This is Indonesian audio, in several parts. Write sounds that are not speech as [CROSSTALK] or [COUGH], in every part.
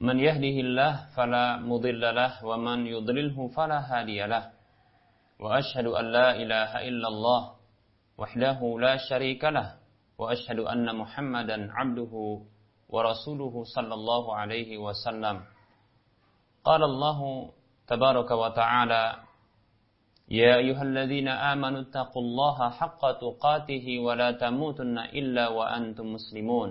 من يهده الله فلا مضل له ومن يضلله فلا هادي له وأشهد أن لا إله إلا الله وحده لا شريك له وأشهد أن محمدا عبده ورسوله صلى الله عليه وسلم قال الله تبارك وتعالى يا أيها الذين آمنوا اتقوا الله حق تقاته ولا تموتن إلا وأنتم مسلمون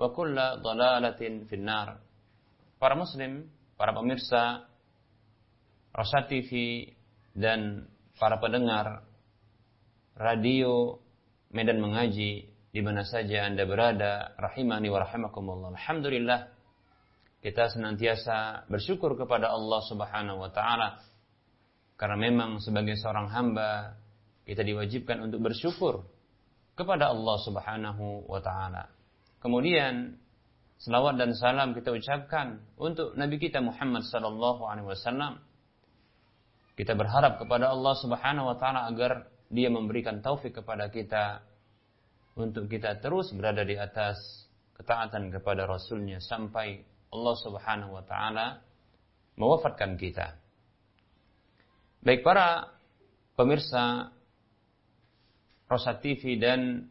Wa kulla dalalatin finnar. Para muslim, para pemirsa Rosa TV dan para pendengar radio Medan Mengaji di mana saja Anda berada, rahimani wa rahimakumullah. Alhamdulillah kita senantiasa bersyukur kepada Allah Subhanahu wa taala karena memang sebagai seorang hamba kita diwajibkan untuk bersyukur kepada Allah Subhanahu wa taala. Kemudian selawat dan salam kita ucapkan untuk Nabi kita Muhammad sallallahu alaihi wasallam. Kita berharap kepada Allah Subhanahu wa taala agar Dia memberikan taufik kepada kita untuk kita terus berada di atas ketaatan kepada Rasulnya sampai Allah Subhanahu wa taala mewafatkan kita. Baik para pemirsa Rosa TV dan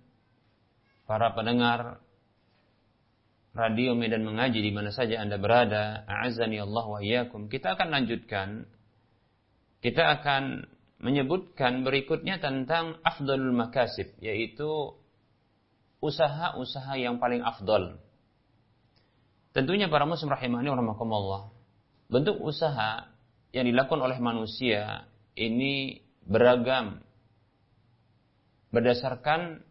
para pendengar radio Medan Mengaji di mana saja Anda berada, a'azani Allah wa iyyakum. Kita akan lanjutkan kita akan menyebutkan berikutnya tentang afdalul makasib, yaitu usaha-usaha yang paling afdol. Tentunya para muslim rahimahni rahimakumullah. Bentuk usaha yang dilakukan oleh manusia ini beragam berdasarkan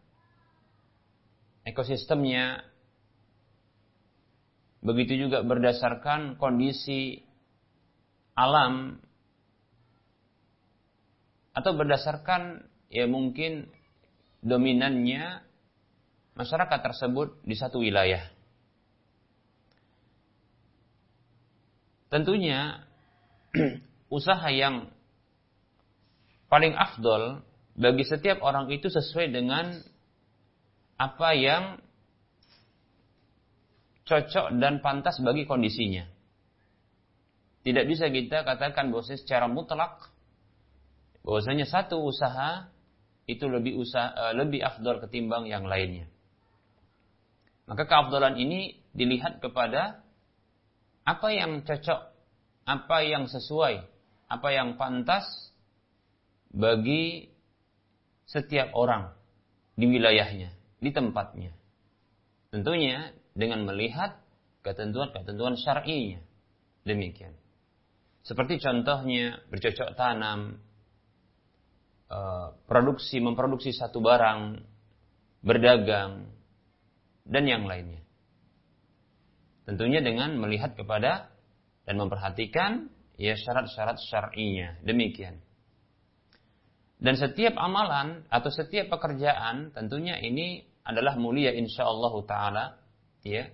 ekosistemnya Begitu juga berdasarkan kondisi alam atau berdasarkan ya mungkin dominannya masyarakat tersebut di satu wilayah. Tentunya [CLEARS THROAT] usaha yang paling afdol bagi setiap orang itu sesuai dengan apa yang cocok dan pantas bagi kondisinya. Tidak bisa kita katakan bahwa secara mutlak bahwasanya satu usaha itu lebih usaha eh, lebih afdol ketimbang yang lainnya. Maka keafdalan ini dilihat kepada apa yang cocok, apa yang sesuai, apa yang pantas bagi setiap orang di wilayahnya, di tempatnya. Tentunya dengan melihat ketentuan-ketentuan syar'inya. Demikian. Seperti contohnya bercocok tanam, eh, produksi, memproduksi satu barang, berdagang, dan yang lainnya. Tentunya dengan melihat kepada dan memperhatikan ya syarat-syarat syar'inya. Demikian. Dan setiap amalan atau setiap pekerjaan tentunya ini adalah mulia insyaallah taala ya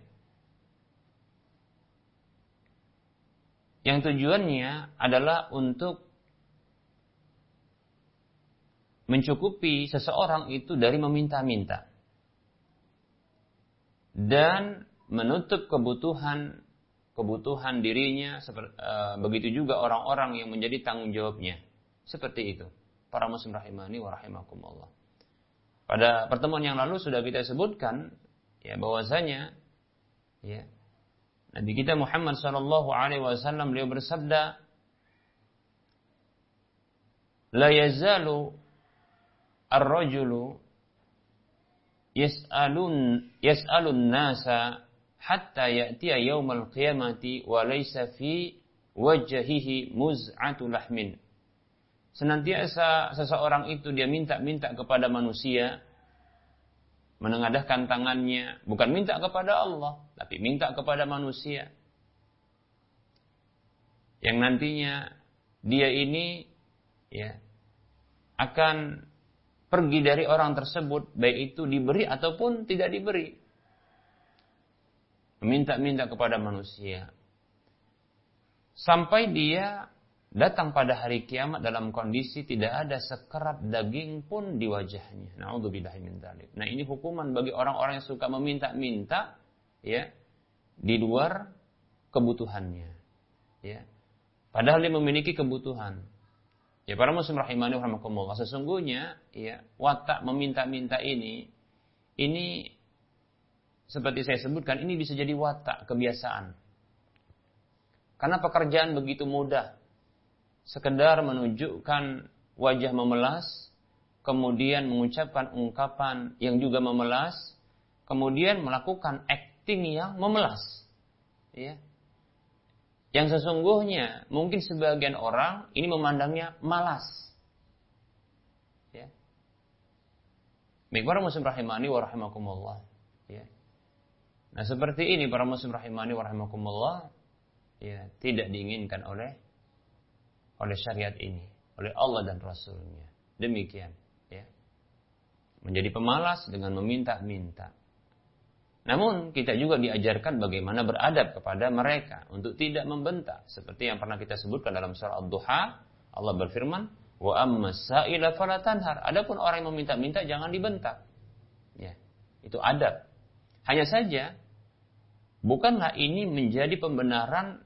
yang tujuannya adalah untuk mencukupi seseorang itu dari meminta-minta. Dan menutup kebutuhan kebutuhan dirinya uh, begitu juga orang-orang yang menjadi tanggung jawabnya. Seperti itu. Para muslim rahimani wa rahimakumullah. Pada pertemuan yang lalu sudah kita sebutkan ya bahwasanya ya Nabi kita Muhammad sallallahu alaihi wasallam beliau bersabda ar-rajulu yas'alun yas'alun nasa hatta ya'tiya yaumal qiyamati wa laysa fi wajhihi muz'atu lahmin. Senantiasa seseorang itu dia minta-minta kepada manusia menengadahkan tangannya, bukan minta kepada Allah, tapi minta kepada manusia. Yang nantinya dia ini ya akan pergi dari orang tersebut, baik itu diberi ataupun tidak diberi. Meminta-minta kepada manusia. Sampai dia datang pada hari kiamat dalam kondisi tidak ada sekerat daging pun di wajahnya. Dzalik. Nah, ini hukuman bagi orang-orang yang suka meminta-minta ya di luar kebutuhannya. Ya. Padahal dia memiliki kebutuhan. Ya para muslim rahimani rahimakumullah. Sesungguhnya ya watak meminta-minta ini ini seperti saya sebutkan ini bisa jadi watak kebiasaan. Karena pekerjaan begitu mudah. Sekedar menunjukkan wajah memelas, kemudian mengucapkan ungkapan yang juga memelas, kemudian melakukan acting yang memelas. Ya. Yang sesungguhnya mungkin sebagian orang ini memandangnya malas. Ya. Baik para muslim rahimani wa rahimakumullah. Ya. Nah seperti ini para muslim rahimani wa rahimakumullah. Ya, tidak diinginkan oleh oleh syariat ini, oleh Allah dan Rasulnya. Demikian. Ya. Menjadi pemalas dengan meminta-minta. Namun kita juga diajarkan bagaimana beradab kepada mereka untuk tidak membentak seperti yang pernah kita sebutkan dalam surah Ad-Duha Allah berfirman wa amma sa'ila fala tanhar adapun orang yang meminta-minta jangan dibentak ya itu adab hanya saja bukanlah ini menjadi pembenaran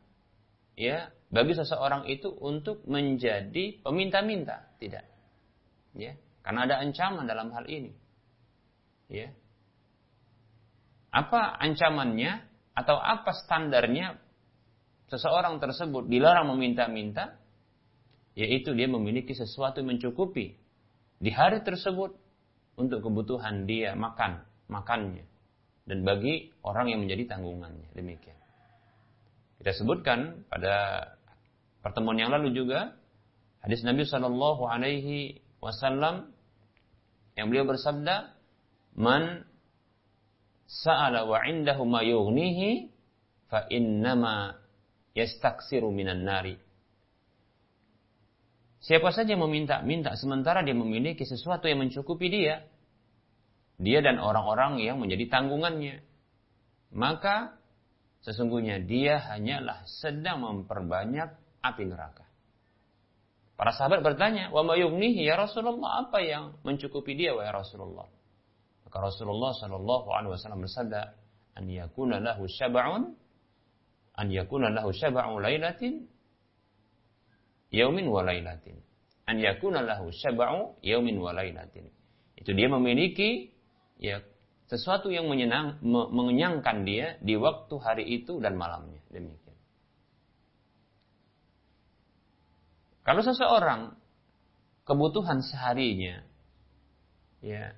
ya bagi seseorang itu untuk menjadi peminta-minta tidak ya karena ada ancaman dalam hal ini ya apa ancamannya atau apa standarnya seseorang tersebut dilarang meminta-minta? Yaitu dia memiliki sesuatu yang mencukupi di hari tersebut untuk kebutuhan dia makan, makannya. Dan bagi orang yang menjadi tanggungannya. Demikian. Kita sebutkan pada pertemuan yang lalu juga hadis Nabi Shallallahu Alaihi Wasallam yang beliau bersabda, "Man sa'ala wa indahu ma yughnihi fa innama yastaksiru minan nari. Siapa saja meminta-minta sementara dia memiliki sesuatu yang mencukupi dia, dia dan orang-orang yang menjadi tanggungannya, maka sesungguhnya dia hanyalah sedang memperbanyak api neraka. Para sahabat bertanya, "Wa ma yughnihi ya Rasulullah? Apa yang mencukupi dia wahai Rasulullah?" Maka Rasulullah Shallallahu Alaihi Wasallam bersabda, "An yakuna lahu syab'un, an yakuna lahu syab'u lailatin, yaumin wa lailatin. An yakuna lahu syab'u yaumin wa lailatin." Itu dia memiliki ya sesuatu yang menyenang, mengenyangkan dia di waktu hari itu dan malamnya. Demikian. Kalau seseorang kebutuhan seharinya ya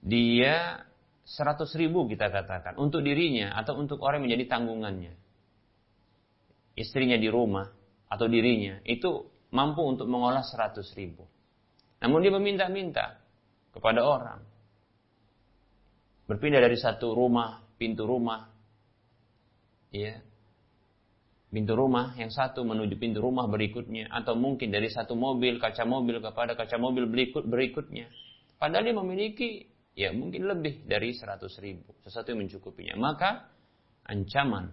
dia 100 ribu kita katakan untuk dirinya atau untuk orang yang menjadi tanggungannya. Istrinya di rumah atau dirinya itu mampu untuk mengolah 100 ribu. Namun dia meminta-minta kepada orang. Berpindah dari satu rumah, pintu rumah, ya, pintu rumah yang satu menuju pintu rumah berikutnya atau mungkin dari satu mobil kaca mobil kepada kaca mobil berikut berikutnya padahal dia memiliki ya mungkin lebih dari 100 ribu, sesuatu yang mencukupinya. Maka ancaman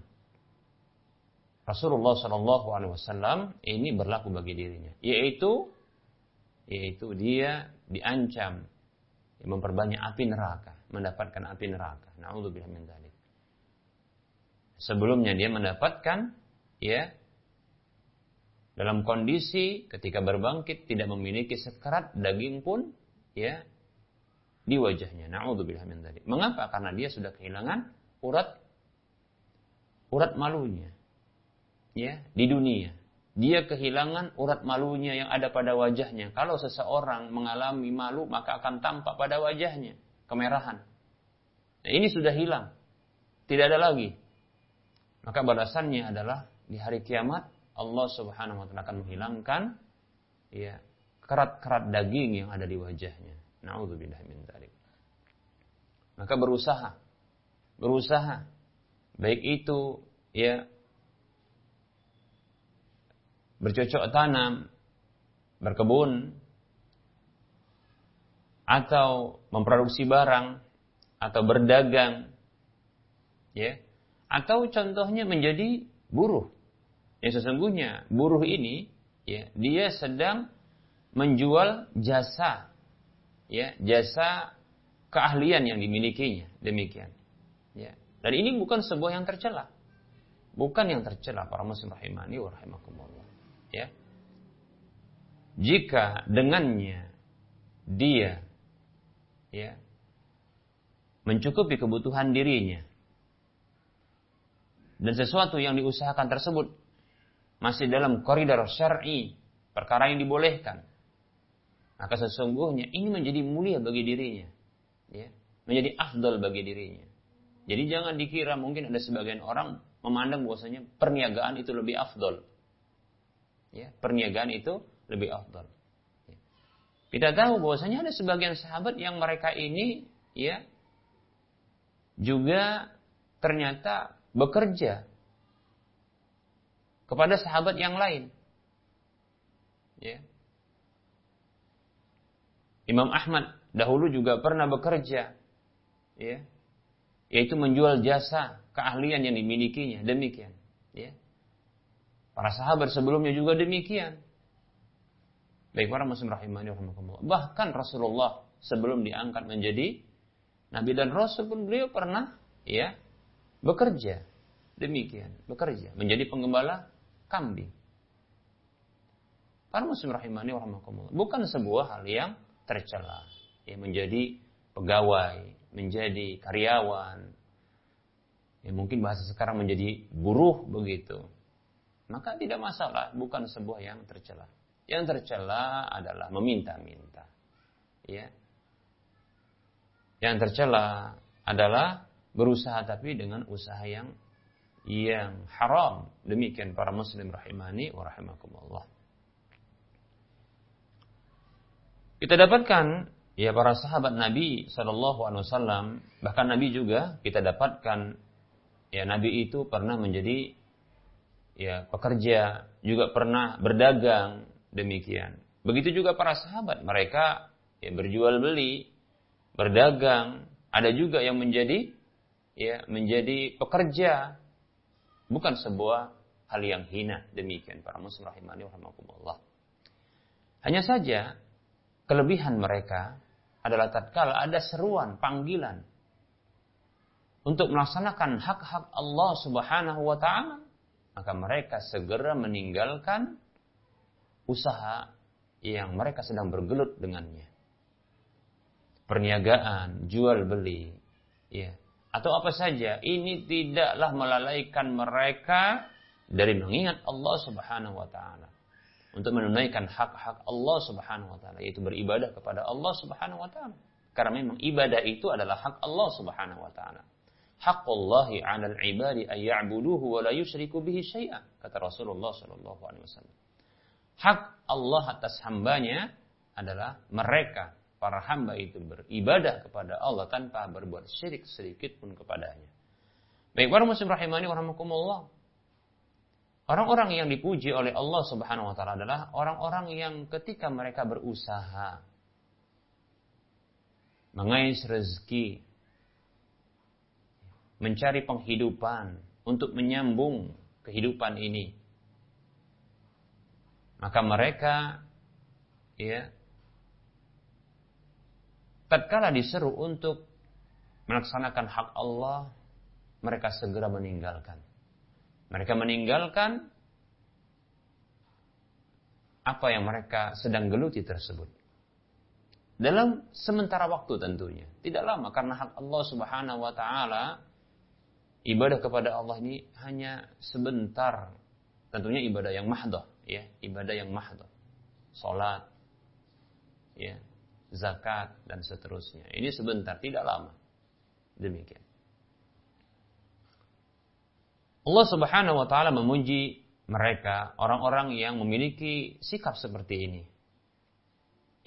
Rasulullah Shallallahu Alaihi Wasallam ini berlaku bagi dirinya, yaitu yaitu dia diancam memperbanyak api neraka, mendapatkan api neraka. Nauzubillah min dzalik. Sebelumnya dia mendapatkan ya dalam kondisi ketika berbangkit tidak memiliki sekerat daging pun ya di wajahnya. Nauzubillah min dzalik. Mengapa? Karena dia sudah kehilangan urat urat malunya. Ya, di dunia. Dia kehilangan urat malunya yang ada pada wajahnya. Kalau seseorang mengalami malu, maka akan tampak pada wajahnya kemerahan. Nah, ini sudah hilang. Tidak ada lagi. Maka balasannya adalah di hari kiamat Allah Subhanahu wa taala akan menghilangkan ya kerat-kerat daging yang ada di wajahnya. Nauzubillah min dzalik. Maka berusaha berusaha baik itu ya bercocok tanam, berkebun atau memproduksi barang atau berdagang ya atau contohnya menjadi buruh yang sesungguhnya buruh ini ya dia sedang menjual jasa ya jasa keahlian yang dimilikinya. Demikian. Ya. Dan ini bukan sebuah yang tercela. Bukan yang tercela para muslim rahimani wa rahimakumullah. Ya. Jika dengannya dia ya mencukupi kebutuhan dirinya dan sesuatu yang diusahakan tersebut masih dalam koridor syar'i, perkara yang dibolehkan, maka sesungguhnya ini menjadi mulia bagi dirinya, ya, menjadi afdol bagi dirinya. Jadi jangan dikira mungkin ada sebagian orang memandang bahwasanya perniagaan itu lebih afdol. Ya, perniagaan itu lebih afdol. Ya. Kita tahu bahwasanya ada sebagian sahabat yang mereka ini ya juga ternyata bekerja kepada sahabat yang lain. Ya. Imam Ahmad dahulu juga pernah bekerja, ya, yaitu menjual jasa keahlian yang dimilikinya. Demikian, ya. Para sahabat sebelumnya juga demikian. Baik para muslim rahimakumullah. Bahkan Rasulullah sebelum diangkat menjadi nabi dan rasul pun beliau pernah ya bekerja. Demikian, bekerja menjadi penggembala kambing. Para muslim rahimani warahmatullah. Bukan sebuah hal yang tercela. Ya, menjadi pegawai, menjadi karyawan. Ya, mungkin bahasa sekarang menjadi buruh begitu. Maka tidak masalah, bukan sebuah yang tercela. Yang tercela adalah meminta-minta. Ya. Yang tercela adalah berusaha tapi dengan usaha yang yang haram. Demikian para muslim rahimani wa rahimakumullah. Kita dapatkan ya para sahabat Nabi Shallallahu Alaihi Wasallam bahkan Nabi juga kita dapatkan ya Nabi itu pernah menjadi ya pekerja juga pernah berdagang demikian begitu juga para sahabat mereka ya berjual beli berdagang ada juga yang menjadi ya menjadi pekerja Bukan sebuah hal yang hina. Demikian para muslim rahimani wa Hanya saja kelebihan mereka adalah tatkala ada seruan, panggilan untuk melaksanakan hak-hak Allah Subhanahu wa taala, maka mereka segera meninggalkan usaha yang mereka sedang bergelut dengannya. Perniagaan, jual beli, ya, atau apa saja, ini tidaklah melalaikan mereka dari mengingat Allah Subhanahu wa taala. Untuk menunaikan hak-hak Allah Subhanahu wa taala yaitu beribadah kepada Allah Subhanahu wa taala. Karena memang ibadah itu adalah hak Allah Subhanahu wa taala. Haqqullahi 'alal 'ibadi ay ya'buduhu wa la yusyriku bihi syai'an kata Rasulullah sallallahu alaihi wasallam. Hak Allah atas hambanya adalah mereka para hamba itu beribadah kepada Allah tanpa berbuat syirik sedikit pun kepadanya. Baik para muslim rahimani warahmatullah. Orang-orang yang dipuji oleh Allah Subhanahu wa taala adalah orang-orang yang ketika mereka berusaha mengais rezeki, mencari penghidupan untuk menyambung kehidupan ini. Maka mereka ya tatkala diseru untuk melaksanakan hak Allah, mereka segera meninggalkan. Mereka meninggalkan apa yang mereka sedang geluti tersebut. Dalam sementara waktu tentunya. Tidak lama karena hak Allah subhanahu wa ta'ala ibadah kepada Allah ini hanya sebentar. Tentunya ibadah yang mahdoh. Ya, ibadah yang mahdoh. Salat, ya, zakat, dan seterusnya. Ini sebentar, tidak lama. Demikian. Allah subhanahu wa ta'ala memuji mereka, orang-orang yang memiliki sikap seperti ini.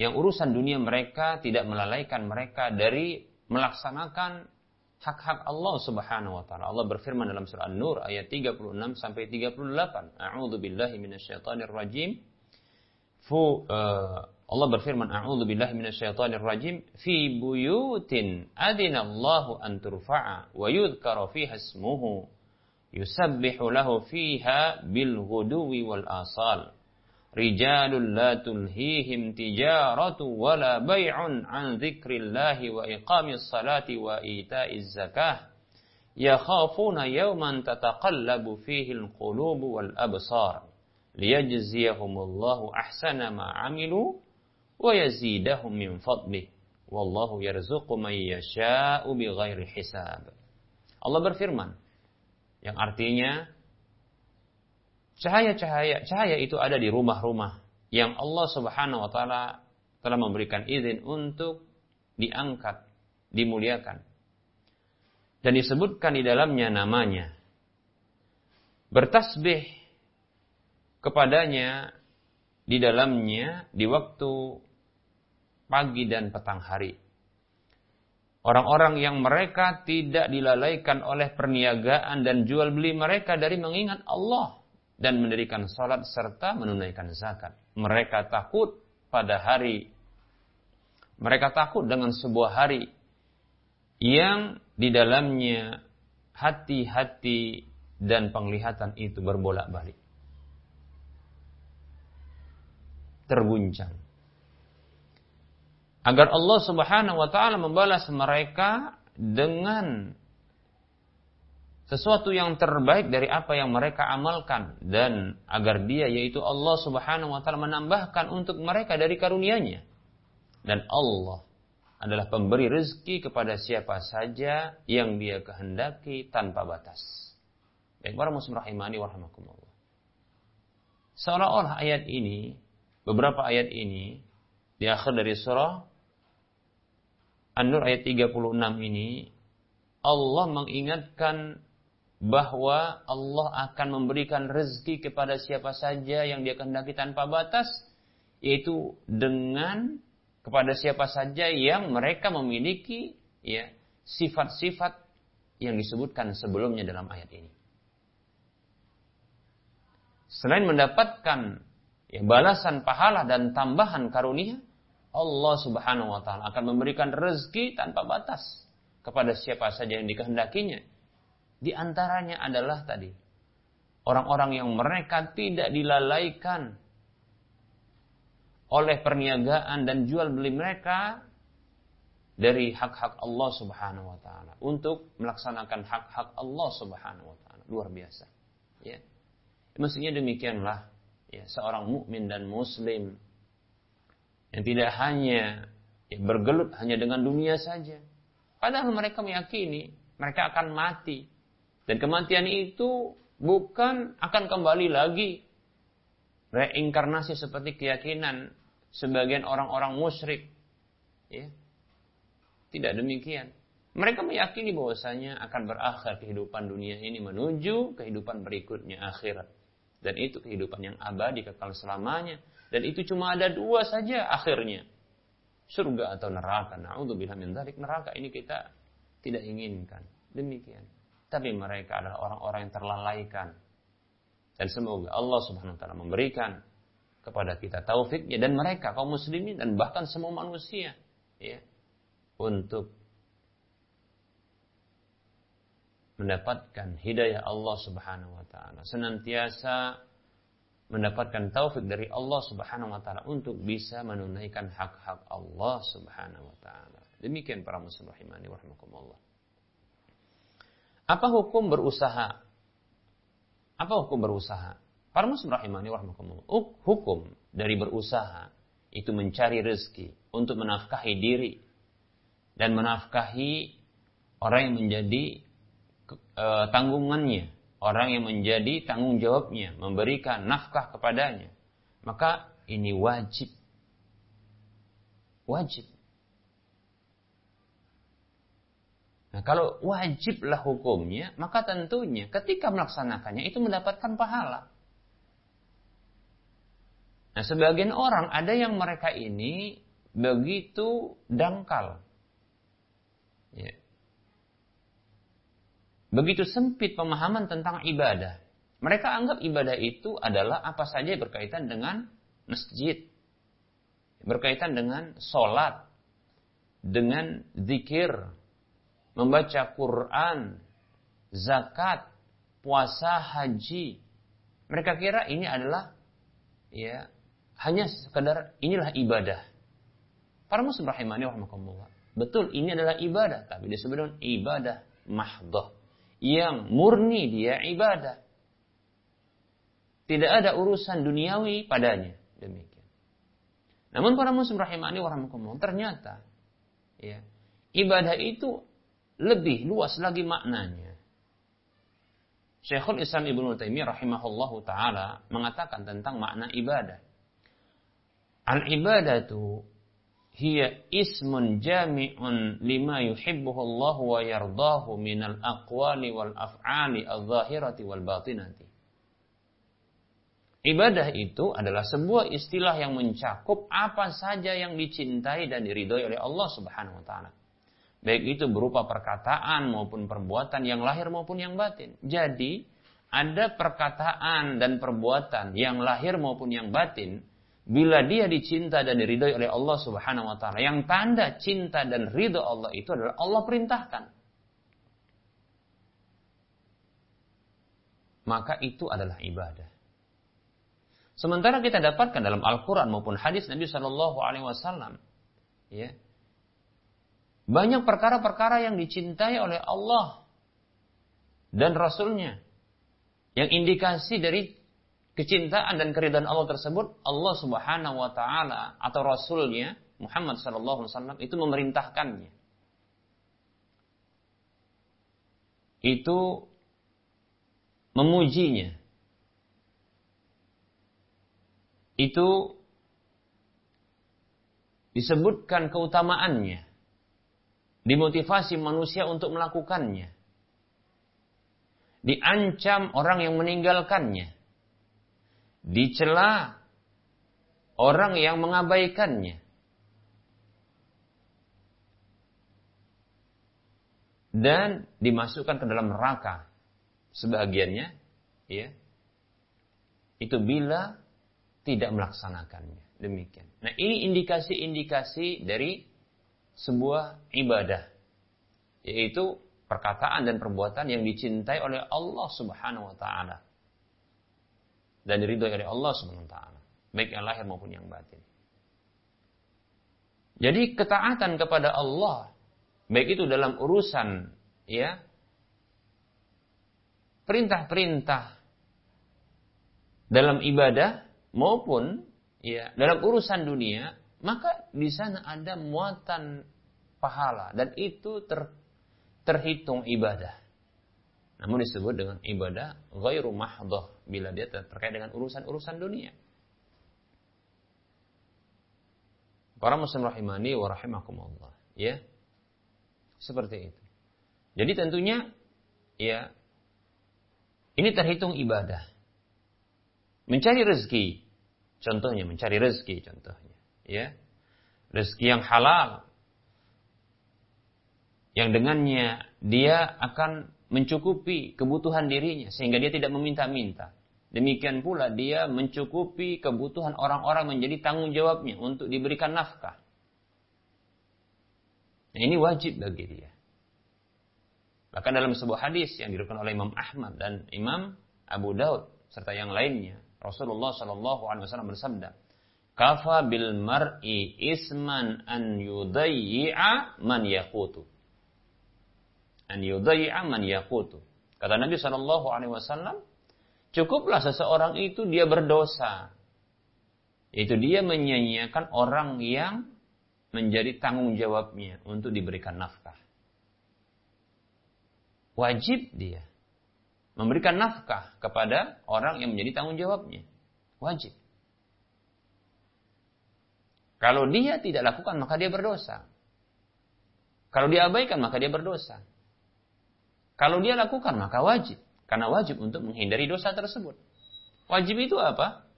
Yang urusan dunia mereka tidak melalaikan mereka dari melaksanakan hak-hak Allah Subhanahu wa taala. Allah berfirman dalam surah An-Nur ayat 36 sampai 38. A'udzu billahi minasyaitonir rajim. Fu uh, Allah berfirman A'udzu billahi minasyaitonir rajim fi buyutin adinallahu an turfa'a wa yudhkara fiha ismuhu yusabbihu lahu fiha bil ghuduwi wal asal rijalun la tulhihim tijaratu wala bay'un an dzikrillahi wa iqamis salati wa ita'iz zakah yakhafuna yawman tataqallabu fihi al-qulubu wal absar liyajziyahumullahu ahsana ma 'amilu Allah berfirman yang artinya cahaya-cahaya cahaya itu ada di rumah-rumah yang Allah Subhanahu wa taala telah memberikan izin untuk diangkat, dimuliakan. Dan disebutkan di dalamnya namanya. Bertasbih kepadanya di dalamnya di waktu pagi dan petang hari. Orang-orang yang mereka tidak dilalaikan oleh perniagaan dan jual beli mereka dari mengingat Allah dan mendirikan salat serta menunaikan zakat. Mereka takut pada hari mereka takut dengan sebuah hari yang di dalamnya hati-hati dan penglihatan itu berbolak-balik. Terguncang agar Allah Subhanahu wa taala membalas mereka dengan sesuatu yang terbaik dari apa yang mereka amalkan dan agar dia yaitu Allah Subhanahu wa taala menambahkan untuk mereka dari karunia-Nya. Dan Allah adalah pemberi rezeki kepada siapa saja yang dia kehendaki tanpa batas. Baik para muslim rahimani wa Seolah-olah ayat ini, beberapa ayat ini di akhir dari surah An-Nur ayat 36 ini Allah mengingatkan bahwa Allah akan memberikan rezeki kepada siapa saja yang dia kehendaki tanpa batas yaitu dengan kepada siapa saja yang mereka memiliki ya sifat-sifat yang disebutkan sebelumnya dalam ayat ini. Selain mendapatkan ya, balasan pahala dan tambahan karunia, Allah Subhanahu wa taala akan memberikan rezeki tanpa batas kepada siapa saja yang dikehendakinya. Di antaranya adalah tadi orang-orang yang mereka tidak dilalaikan oleh perniagaan dan jual beli mereka dari hak-hak Allah Subhanahu wa taala untuk melaksanakan hak-hak Allah Subhanahu wa taala. Luar biasa. Ya. Mestinya demikianlah ya seorang mukmin dan muslim yang tidak hanya ya, bergelut hanya dengan dunia saja. Padahal mereka meyakini mereka akan mati. Dan kematian itu bukan akan kembali lagi reinkarnasi seperti keyakinan sebagian orang-orang musyrik. Ya. Tidak demikian. Mereka meyakini bahwasanya akan berakhir kehidupan dunia ini menuju kehidupan berikutnya akhirat. Dan itu kehidupan yang abadi kekal selamanya. Dan itu cuma ada dua saja akhirnya. Surga atau neraka. Na'udzubillah min dzalik. Neraka ini kita tidak inginkan. Demikian. Tapi mereka adalah orang-orang yang terlalaikan. Dan semoga Allah Subhanahu wa taala memberikan kepada kita taufiknya dan mereka kaum muslimin dan bahkan semua manusia ya untuk mendapatkan hidayah Allah Subhanahu wa taala senantiasa mendapatkan taufik dari Allah Subhanahu wa taala untuk bisa menunaikan hak-hak Allah Subhanahu wa taala. Demikian para muslim rahimani warahmatullah. Apa hukum berusaha? Apa hukum berusaha? Para muslim rahimani warahmatullah. Hukum dari berusaha itu mencari rezeki untuk menafkahi diri dan menafkahi orang yang menjadi e, tanggungannya, orang yang menjadi tanggung jawabnya, memberikan nafkah kepadanya. Maka ini wajib. Wajib. Nah, kalau wajiblah hukumnya, maka tentunya ketika melaksanakannya itu mendapatkan pahala. Nah, sebagian orang ada yang mereka ini begitu dangkal. Ya. Begitu sempit pemahaman tentang ibadah. Mereka anggap ibadah itu adalah apa saja berkaitan dengan masjid. Berkaitan dengan sholat. Dengan zikir. Membaca Quran. Zakat. Puasa, haji. Mereka kira ini adalah ya hanya sekedar inilah ibadah. Para muslim rahimani wa Betul, ini adalah ibadah, tapi disebut dengan ibadah mahdoh. Yang murni dia ibadah. Tidak ada urusan duniawi padanya. Demikian. Namun para muslim rahimani wa ternyata ya, ibadah itu lebih luas lagi maknanya. Syekhul Islam Ibnu Taimiyah rahimahullahu taala mengatakan tentang makna ibadah. Al-ibadatu hiya ismun jami'un lima yuhibbuhu Allah wa yardahu minal aqwali wal af'ali. Ibadah itu adalah sebuah istilah yang mencakup apa saja yang dicintai dan diridhoi oleh Allah Subhanahu wa taala. Baik itu berupa perkataan maupun perbuatan yang lahir maupun yang batin. Jadi, ada perkataan dan perbuatan yang lahir maupun yang batin bila dia dicinta dan diridhoi oleh Allah Subhanahu wa taala. Yang tanda cinta dan ridho Allah itu adalah Allah perintahkan. Maka itu adalah ibadah. Sementara kita dapatkan dalam Al-Quran maupun hadis Nabi Shallallahu Alaihi Wasallam, ya, banyak perkara-perkara yang dicintai oleh Allah dan Rasulnya, yang indikasi dari kecintaan dan keridhaan Allah tersebut, Allah Subhanahu wa taala atau rasulnya Muhammad sallallahu alaihi wasallam itu memerintahkannya. Itu memujinya. Itu disebutkan keutamaannya. Dimotivasi manusia untuk melakukannya. Diancam orang yang meninggalkannya dicela orang yang mengabaikannya. Dan dimasukkan ke dalam neraka sebagiannya, ya. Itu bila tidak melaksanakannya. Demikian. Nah, ini indikasi-indikasi dari sebuah ibadah. Yaitu perkataan dan perbuatan yang dicintai oleh Allah Subhanahu wa taala dan diridhoi oleh Allah Subhanahu wa taala, baik yang lahir maupun yang batin. Jadi ketaatan kepada Allah baik itu dalam urusan ya perintah-perintah dalam ibadah maupun ya dalam urusan dunia, maka di sana ada muatan pahala dan itu ter, terhitung ibadah. Namun disebut dengan ibadah ghairu mahdhah bila dia terkait dengan urusan-urusan dunia. Para muslim rahimani wa rahimakumullah, ya. Seperti itu. Jadi tentunya ya ini terhitung ibadah. Mencari rezeki, contohnya mencari rezeki contohnya, ya. Rezeki yang halal yang dengannya dia akan mencukupi kebutuhan dirinya sehingga dia tidak meminta-minta. Demikian pula dia mencukupi kebutuhan orang-orang menjadi tanggung jawabnya untuk diberikan nafkah. Nah, ini wajib bagi dia. Bahkan dalam sebuah hadis yang diriwayatkan oleh Imam Ahmad dan Imam Abu Daud serta yang lainnya, Rasulullah Shallallahu Alaihi Wasallam bersabda, Kafa bil mar'i isman an yudayyi'a man yaqutu. An yudayyi'a man yaqutu. Kata Nabi Shallallahu alaihi wasallam, cukuplah seseorang itu dia berdosa. Itu dia menyanyiakan orang yang menjadi tanggung jawabnya untuk diberikan nafkah. Wajib dia memberikan nafkah kepada orang yang menjadi tanggung jawabnya. Wajib. Kalau dia tidak lakukan maka dia berdosa. Kalau dia abaikan maka dia berdosa. Kalau dia lakukan maka wajib. Karena wajib untuk menghindari dosa tersebut. Wajib itu apa?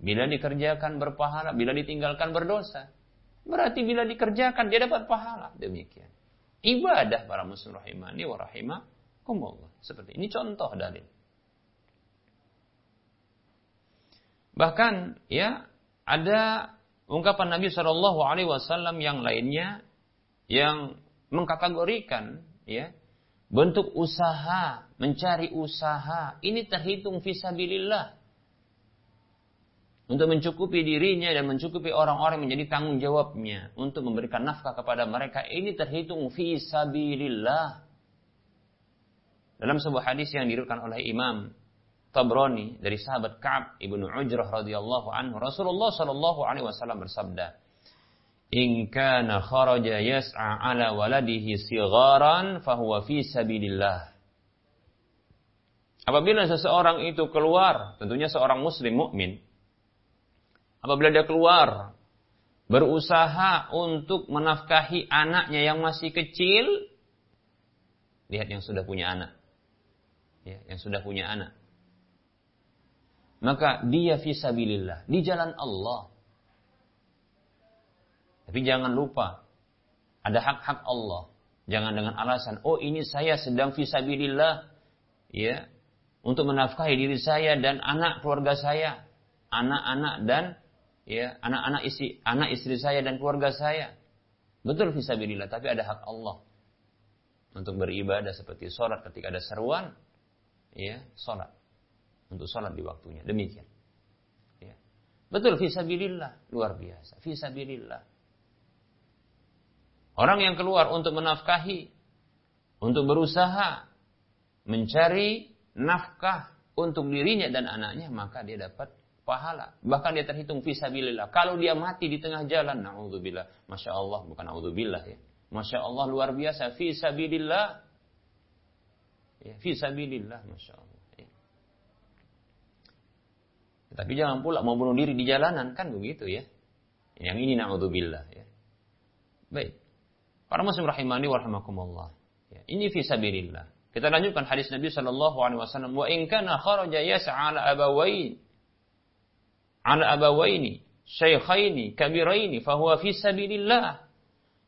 Bila dikerjakan berpahala, bila ditinggalkan berdosa. Berarti bila dikerjakan dia dapat pahala. Demikian. Ibadah para muslim rahimani wa rahimakumullah. Seperti ini contoh dalil. Bahkan ya ada ungkapan Nabi Shallallahu Alaihi Wasallam yang lainnya yang mengkategorikan ya bentuk usaha mencari usaha ini terhitung visabilillah. Untuk mencukupi dirinya dan mencukupi orang-orang menjadi tanggung jawabnya untuk memberikan nafkah kepada mereka ini terhitung visabilillah. Dalam sebuah hadis yang diriwayatkan oleh Imam Tabrani dari sahabat Ka'ab ibnu Ujrah radhiyallahu anhu Rasulullah shallallahu alaihi wasallam bersabda In kana kharaja yas'a ala waladihi sigharan fahuwa fi sabilillah Apabila seseorang itu keluar, tentunya seorang muslim mukmin, apabila dia keluar berusaha untuk menafkahi anaknya yang masih kecil, lihat yang sudah punya anak. Ya, yang sudah punya anak. Maka dia fisabilillah, di jalan Allah. Tapi jangan lupa, ada hak-hak Allah. Jangan dengan alasan, oh ini saya sedang fisabilillah. Ya, untuk menafkahi diri saya dan anak keluarga saya, anak-anak dan ya anak-anak istri anak istri saya dan keluarga saya. Betul fisabilillah, tapi ada hak Allah untuk beribadah seperti sholat ketika ada seruan, ya sholat untuk sholat di waktunya. Demikian. Ya. Betul fisabilillah, luar biasa. Fisabilillah. Orang yang keluar untuk menafkahi, untuk berusaha mencari nafkah untuk dirinya dan anaknya, maka dia dapat pahala. Bahkan dia terhitung fisabilillah. Kalau dia mati di tengah jalan, na'udzubillah. Masya Allah, bukan na'udzubillah ya. Masya Allah luar biasa. Fisabilillah. Ya, fisabilillah, Masya Allah. Ya. Tapi jangan pula mau bunuh diri di jalanan, kan begitu ya. Yang ini na'udzubillah ya. Baik. Para muslim rahimani wa rahimakumullah. Ya, ini fisabilillah. Kita lanjutkan hadis Nabi Shallallahu Alaihi Wasallam. Wa in kana kharaja yas'a ala abawain ala abawaini syaikhaini kabiraini fahuwa fi sabilillah.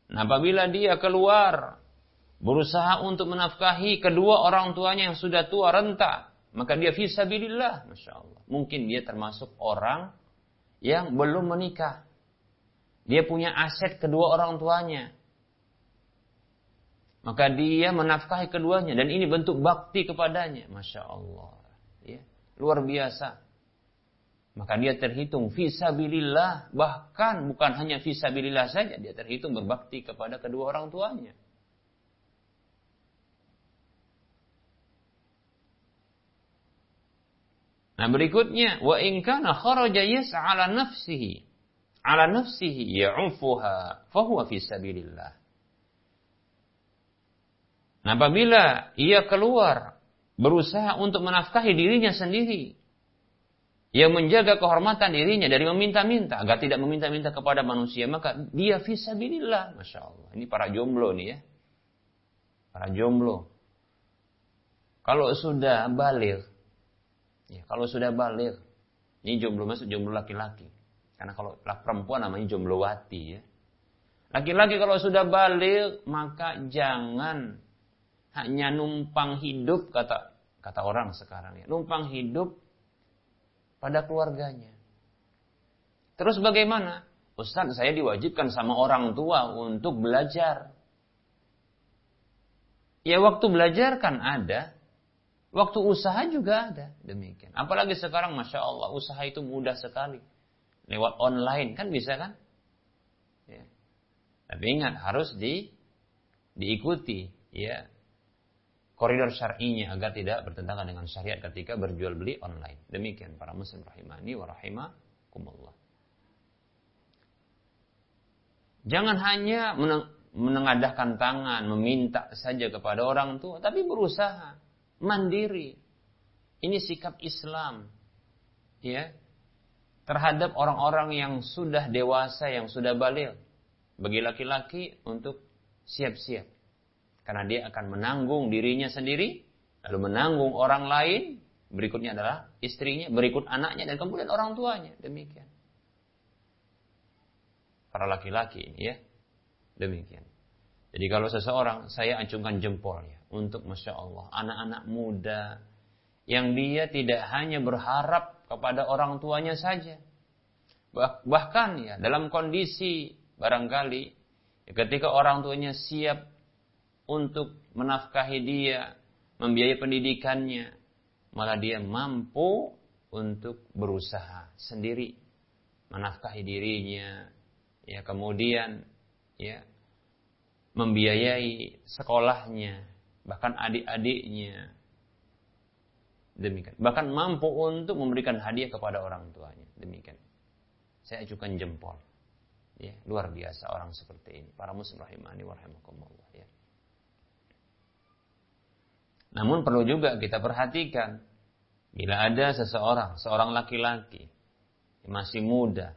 Nah, apabila dia keluar berusaha untuk menafkahi kedua orang tuanya yang sudah tua renta, maka dia fi sabilillah, Masya Allah. Mungkin dia termasuk orang yang belum menikah. Dia punya aset kedua orang tuanya. Maka dia menafkahi keduanya dan ini bentuk bakti kepadanya. Masya Allah. Ya, luar biasa. Maka dia terhitung visabilillah. Bahkan bukan hanya visabilillah saja. Dia terhitung berbakti kepada kedua orang tuanya. Nah berikutnya. Wa inkana kharaja yas'a ala nafsihi. Ala nafsihi ya'ufuha. Fahuwa visabilillah. Nah, apabila ia keluar berusaha untuk menafkahi dirinya sendiri, yang menjaga kehormatan dirinya dari meminta-minta agar tidak meminta-minta kepada manusia, maka dia fisabilillah, masya Allah. Ini para jomblo nih ya, para jomblo. Kalau sudah balik, ya, kalau sudah balik, ini jomblo masuk jomblo laki-laki. Karena kalau perempuan namanya jomblo wati ya. Laki-laki kalau sudah balik, maka jangan hanya numpang hidup kata kata orang sekarang ya, numpang hidup pada keluarganya. Terus bagaimana? Ustaz, saya diwajibkan sama orang tua untuk belajar. Ya waktu belajar kan ada, waktu usaha juga ada. Demikian. Apalagi sekarang Masya Allah, usaha itu mudah sekali. lewat online kan bisa kan? Ya. Tapi ingat harus di diikuti ya koridor syar'inya agar tidak bertentangan dengan syariat ketika berjual beli online. Demikian para muslim rahimani wa rahimakumullah. Jangan hanya menengadahkan tangan, meminta saja kepada orang tua, tapi berusaha mandiri. Ini sikap Islam. Ya. Terhadap orang-orang yang sudah dewasa, yang sudah balik. Bagi laki-laki untuk siap-siap. Karena dia akan menanggung dirinya sendiri, lalu menanggung orang lain, berikutnya adalah istrinya, berikut anaknya, dan kemudian orang tuanya. Demikian para laki-laki ya. Demikian. Jadi kalau seseorang saya acungkan jempolnya untuk Masya Allah anak-anak muda yang dia tidak hanya berharap kepada orang tuanya saja. Bahkan ya dalam kondisi barangkali ya, ketika orang tuanya siap untuk menafkahi dia, membiayai pendidikannya, malah dia mampu untuk berusaha sendiri menafkahi dirinya, ya kemudian ya membiayai sekolahnya bahkan adik-adiknya. Demikian. Bahkan mampu untuk memberikan hadiah kepada orang tuanya. Demikian. Saya ajukan jempol. Ya luar biasa orang seperti ini. Para muslim rahimani warahmatullah ya namun perlu juga kita perhatikan bila ada seseorang seorang laki-laki masih muda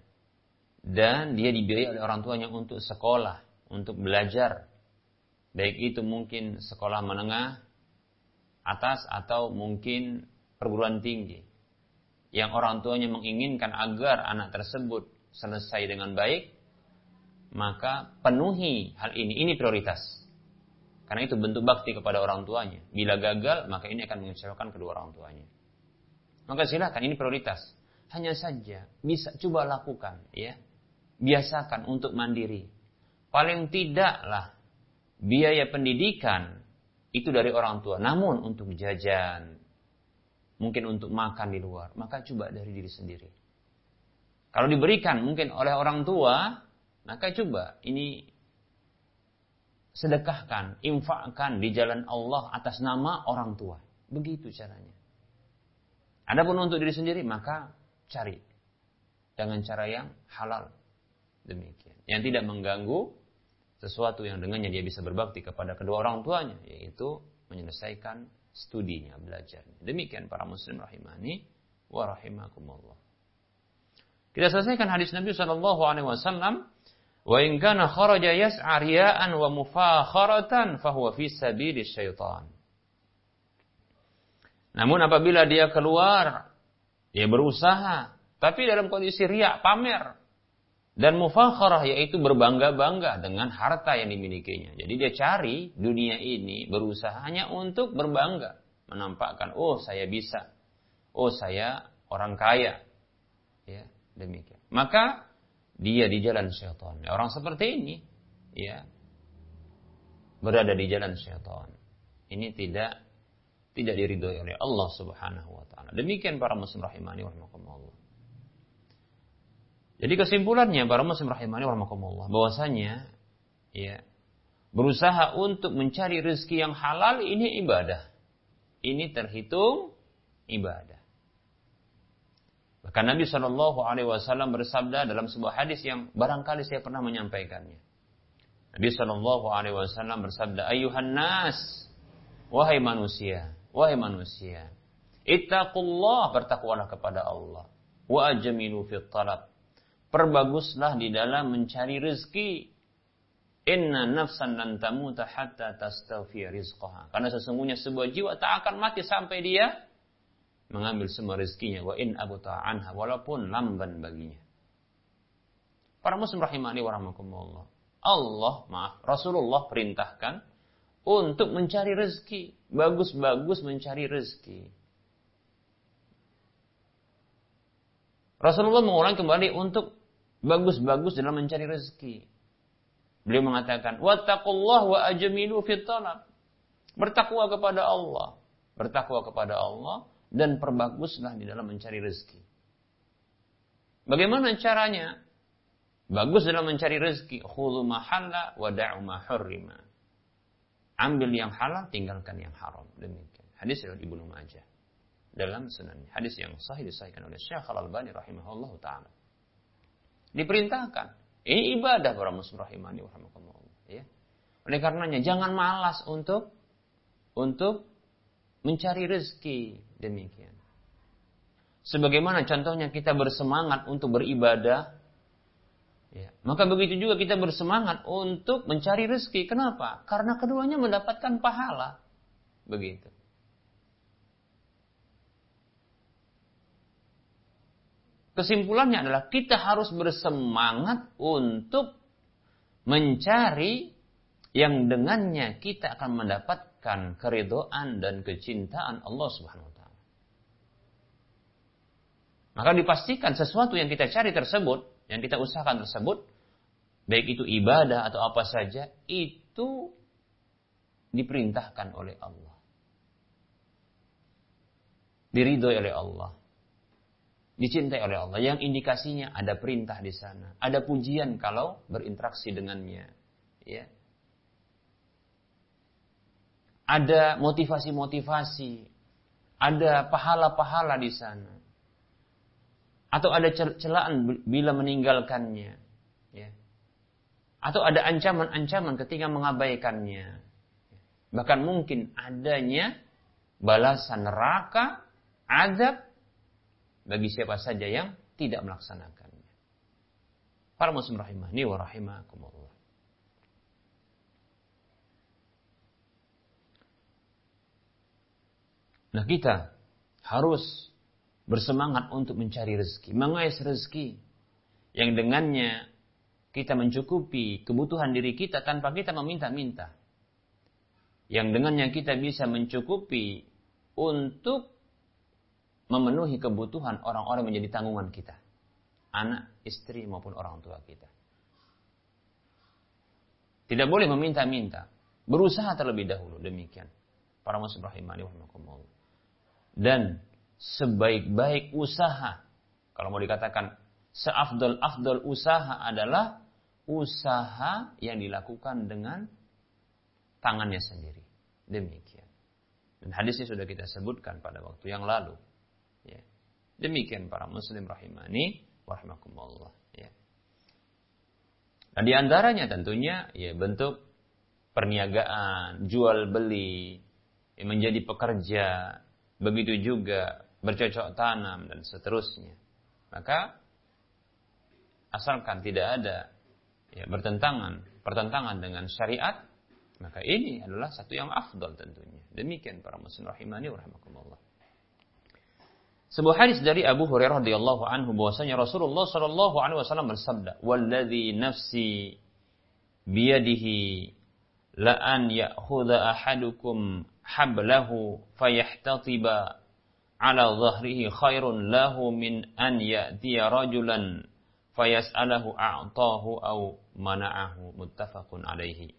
dan dia dibiayai oleh orang tuanya untuk sekolah, untuk belajar. Baik itu mungkin sekolah menengah atas atau mungkin perguruan tinggi. Yang orang tuanya menginginkan agar anak tersebut selesai dengan baik, maka penuhi hal ini. Ini prioritas. Karena itu bentuk bakti kepada orang tuanya. Bila gagal, maka ini akan mengecewakan kedua orang tuanya. Maka silakan ini prioritas. Hanya saja bisa coba lakukan, ya biasakan untuk mandiri. Paling tidaklah biaya pendidikan itu dari orang tua. Namun untuk jajan, mungkin untuk makan di luar, maka coba dari diri sendiri. Kalau diberikan mungkin oleh orang tua, maka coba ini sedekahkan, infakkan di jalan Allah atas nama orang tua. Begitu caranya. Adapun untuk diri sendiri, maka cari dengan cara yang halal. Demikian. Yang tidak mengganggu sesuatu yang dengannya dia bisa berbakti kepada kedua orang tuanya, yaitu menyelesaikan studinya, belajarnya. Demikian para muslim rahimani wa rahimakumullah. Kita selesaikan hadis Nabi sallallahu alaihi wasallam, "Wa in kana kharaja yas'a riya'an wa mufakharatan fahuwa fi sabili syaitan." Namun apabila dia keluar, dia berusaha, tapi dalam kondisi riak, pamer, dan mufakharah yaitu berbangga-bangga dengan harta yang dimilikinya. Jadi dia cari dunia ini berusaha hanya untuk berbangga. Menampakkan, oh saya bisa. Oh saya orang kaya. Ya, demikian. Maka dia di jalan syaitan. Orang seperti ini, ya, berada di jalan syaitan. Ini tidak tidak diridhoi oleh Allah Subhanahu wa taala. Demikian para muslim rahimani wa jadi kesimpulannya para muslim rahimani warahmatullah bahwasanya ya berusaha untuk mencari rezeki yang halal ini ibadah. Ini terhitung ibadah. Bahkan Nabi Shallallahu Alaihi Wasallam bersabda dalam sebuah hadis yang barangkali saya pernah menyampaikannya. Nabi Shallallahu Alaihi Wasallam bersabda, Ayuhan nas, wahai manusia, wahai manusia, ittaqullah bertakwalah kepada Allah, wa ajmilu fit talab Perbaguslah di dalam mencari rezeki. Inna nafsan lan tamuta hatta tastafi rizqaha. Karena sesungguhnya sebuah jiwa tak akan mati sampai dia mengambil semua rezekinya. Wa in abu anha. Walaupun lamban baginya. Para muslim rahimani wa rahmakumullah. Allah, maaf, Rasulullah perintahkan untuk mencari rezeki. Bagus-bagus mencari rezeki. Rasulullah mengulang kembali untuk bagus-bagus dalam mencari rezeki. Beliau mengatakan, "Wattaqullah wa ajmilu fit talab." Bertakwa kepada Allah, bertakwa kepada Allah dan perbaguslah di dalam mencari rezeki. Bagaimana caranya? Bagus dalam mencari rezeki. Khulu mahalla wa da'u ma Ambil yang halal, tinggalkan yang haram. Demikian. Hadis dari Ibnu Majah. Dalam sunan. Hadis yang sahih disahihkan oleh Syekh Al-Albani rahimahullah ta'ala. Diperintahkan. Ini ibadah para muslim rahimani wa Ya. Oleh karenanya, jangan malas untuk untuk mencari rezeki. Demikian. Sebagaimana contohnya kita bersemangat untuk beribadah, ya, maka begitu juga kita bersemangat untuk mencari rezeki. Kenapa? Karena keduanya mendapatkan pahala. Begitu. Kesimpulannya adalah kita harus bersemangat untuk mencari yang dengannya kita akan mendapatkan keridoan dan kecintaan Allah Subhanahu maka dipastikan sesuatu yang kita cari tersebut, yang kita usahakan tersebut, baik itu ibadah atau apa saja, itu diperintahkan oleh Allah. Diridhoi oleh Allah. Dicintai oleh Allah. Yang indikasinya ada perintah di sana. Ada pujian kalau berinteraksi dengannya. Ya. Ada motivasi-motivasi. Ada pahala-pahala di sana atau ada celaan bila meninggalkannya ya. Atau ada ancaman-ancaman ketika mengabaikannya. Bahkan mungkin adanya balasan neraka azab bagi siapa saja yang tidak melaksanakannya. Para muslim rahimahni wa rahimakumullah. Nah kita harus bersemangat untuk mencari rezeki, mengais rezeki yang dengannya kita mencukupi kebutuhan diri kita tanpa kita meminta-minta. Yang dengannya kita bisa mencukupi untuk memenuhi kebutuhan orang-orang menjadi tanggungan kita. Anak, istri maupun orang tua kita. Tidak boleh meminta-minta. Berusaha terlebih dahulu. Demikian. Para muslim rahimani Dan sebaik-baik usaha. Kalau mau dikatakan seafdol-afdol usaha adalah usaha yang dilakukan dengan tangannya sendiri. Demikian. Dan hadisnya sudah kita sebutkan pada waktu yang lalu. Ya. Demikian para muslim rahimani warahmatullah. Ya. Nah di antaranya tentunya ya bentuk perniagaan, jual beli, ya, menjadi pekerja, begitu juga bercocok tanam dan seterusnya. Maka asalkan tidak ada ya, bertentangan pertentangan dengan syariat, maka ini adalah satu yang afdal tentunya. Demikian para muslim rahimani rahimakumullah. Sebuah hadis dari Abu Hurairah radhiyallahu anhu bahwasanya Rasulullah shallallahu alaihi wasallam bersabda, "Walladzi nafsi biyadihi la an ya'khudha ahadukum hablahu fayahtatiba ala dhahrihi khairun lahu min an ya'tiya rajulan fayas'alahu a'tahu au mana'ahu muttafaqun alaihi.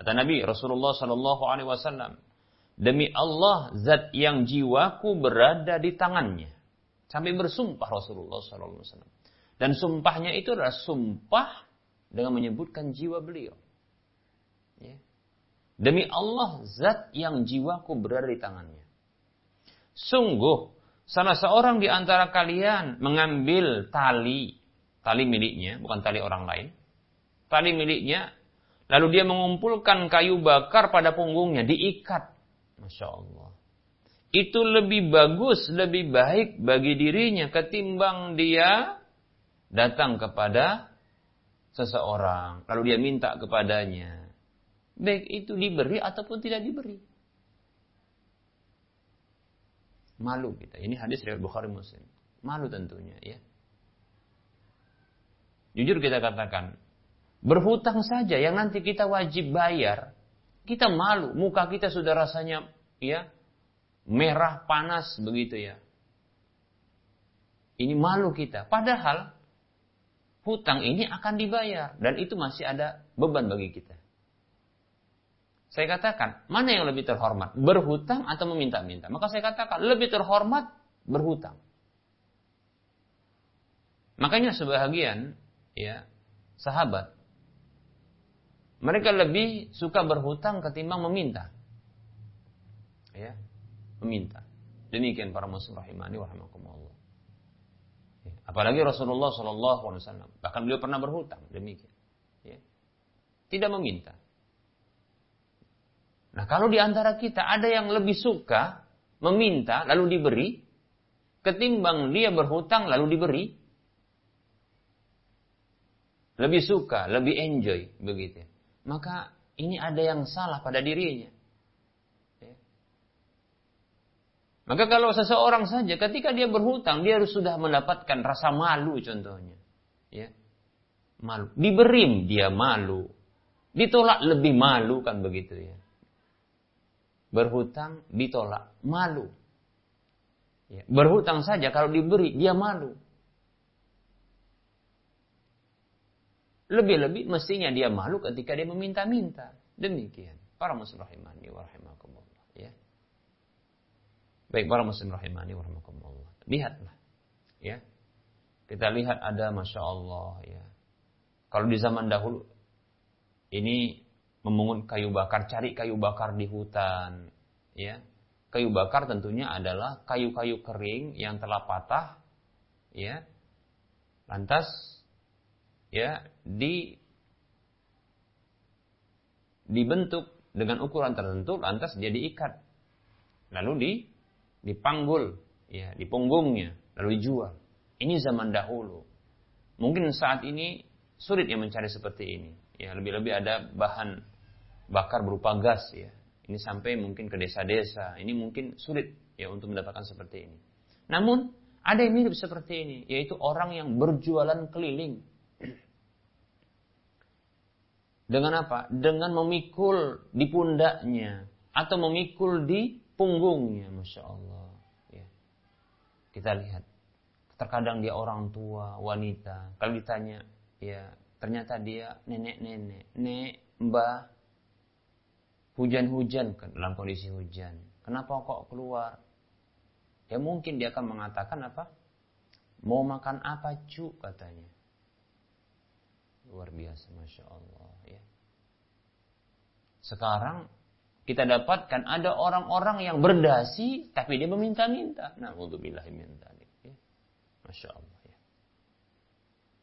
Kata Nabi Rasulullah sallallahu alaihi wasallam, demi Allah zat yang jiwaku berada di tangannya. Sampai bersumpah Rasulullah sallallahu alaihi wasallam. Dan sumpahnya itu adalah sumpah dengan menyebutkan jiwa beliau. Ya. Demi Allah zat yang jiwaku berada di tangannya. Sungguh, salah seorang di antara kalian mengambil tali, tali miliknya, bukan tali orang lain, tali miliknya, lalu dia mengumpulkan kayu bakar pada punggungnya, diikat. Masya Allah. Itu lebih bagus, lebih baik bagi dirinya ketimbang dia datang kepada seseorang. Lalu dia minta kepadanya. Baik itu diberi ataupun tidak diberi. Malu kita. Ini hadis riwayat Bukhari Muslim. Malu tentunya ya. Jujur kita katakan, berhutang saja yang nanti kita wajib bayar, kita malu, muka kita sudah rasanya ya merah panas begitu ya. Ini malu kita. Padahal hutang ini akan dibayar dan itu masih ada beban bagi kita. Saya katakan, mana yang lebih terhormat? Berhutang atau meminta-minta? Maka saya katakan, lebih terhormat berhutang. Makanya sebahagian ya sahabat mereka lebih suka berhutang ketimbang meminta. Ya, meminta. Demikian para muslim rahimani wa rahimakumullah. Ya. Apalagi Rasulullah Shallallahu Alaihi bahkan beliau pernah berhutang demikian. Ya. Tidak meminta. Nah kalau di antara kita ada yang lebih suka meminta lalu diberi, ketimbang dia berhutang lalu diberi, lebih suka, lebih enjoy begitu. Maka ini ada yang salah pada dirinya. Ya. Maka kalau seseorang saja ketika dia berhutang dia harus sudah mendapatkan rasa malu contohnya. Ya. Malu. Diberi dia malu. Ditolak lebih malu kan begitu ya. Berhutang ditolak malu. Ya. Berhutang saja kalau diberi dia malu. Lebih-lebih mestinya dia malu ketika dia meminta-minta. Demikian. Para muslim rahimani wa rahimakumullah. Ya. Baik, para muslim rahimani wa rahimakumullah. Lihatlah. Ya. Kita lihat ada Masya Allah. Ya. Kalau di zaman dahulu, ini memungut kayu bakar, cari kayu bakar di hutan. Ya. Kayu bakar tentunya adalah kayu-kayu kering yang telah patah. Ya. Lantas ya di dibentuk dengan ukuran tertentu lantas dia diikat lalu di dipanggul ya di punggungnya lalu dijual ini zaman dahulu mungkin saat ini sulit yang mencari seperti ini ya lebih-lebih ada bahan bakar berupa gas ya ini sampai mungkin ke desa-desa ini mungkin sulit ya untuk mendapatkan seperti ini namun ada yang mirip seperti ini yaitu orang yang berjualan keliling dengan apa? Dengan memikul di pundaknya atau memikul di punggungnya, masya Allah. Ya. Kita lihat, terkadang dia orang tua, wanita. Kalau ditanya, ya ternyata dia nenek-nenek, nek, mbah, hujan-hujan dalam kondisi hujan. Kenapa kok keluar? Ya mungkin dia akan mengatakan apa? Mau makan apa cu katanya. Luar biasa, masya Allah. Ya. Sekarang kita dapatkan ada orang-orang yang berdasi tapi dia meminta-minta. Nah, untuk min Ya. Masya Allah.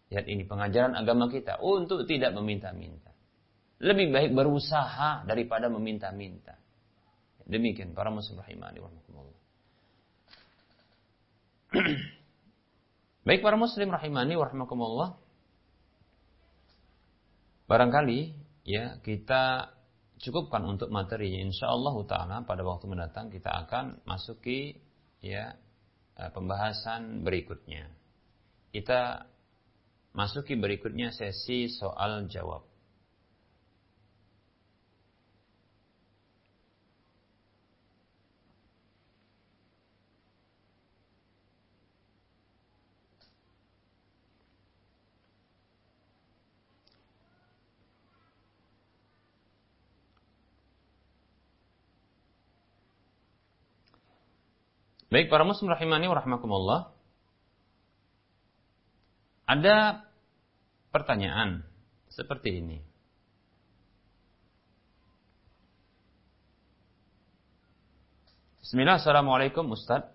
Lihat ini pengajaran agama kita untuk tidak meminta-minta. Lebih baik berusaha daripada meminta-minta. Demikian para muslim rahimani warahmatullah. [CLEARS THROAT] Baik para muslim rahimani warahmatullah. Barangkali ya kita cukupkan untuk materi. Insya Allah taala pada waktu mendatang kita akan masuki ya eh, pembahasan berikutnya. Kita masuki berikutnya sesi soal jawab. Baik para muslim rahimani wa rahmakumullah. Ada pertanyaan seperti ini. Bismillah, Assalamualaikum Ustaz.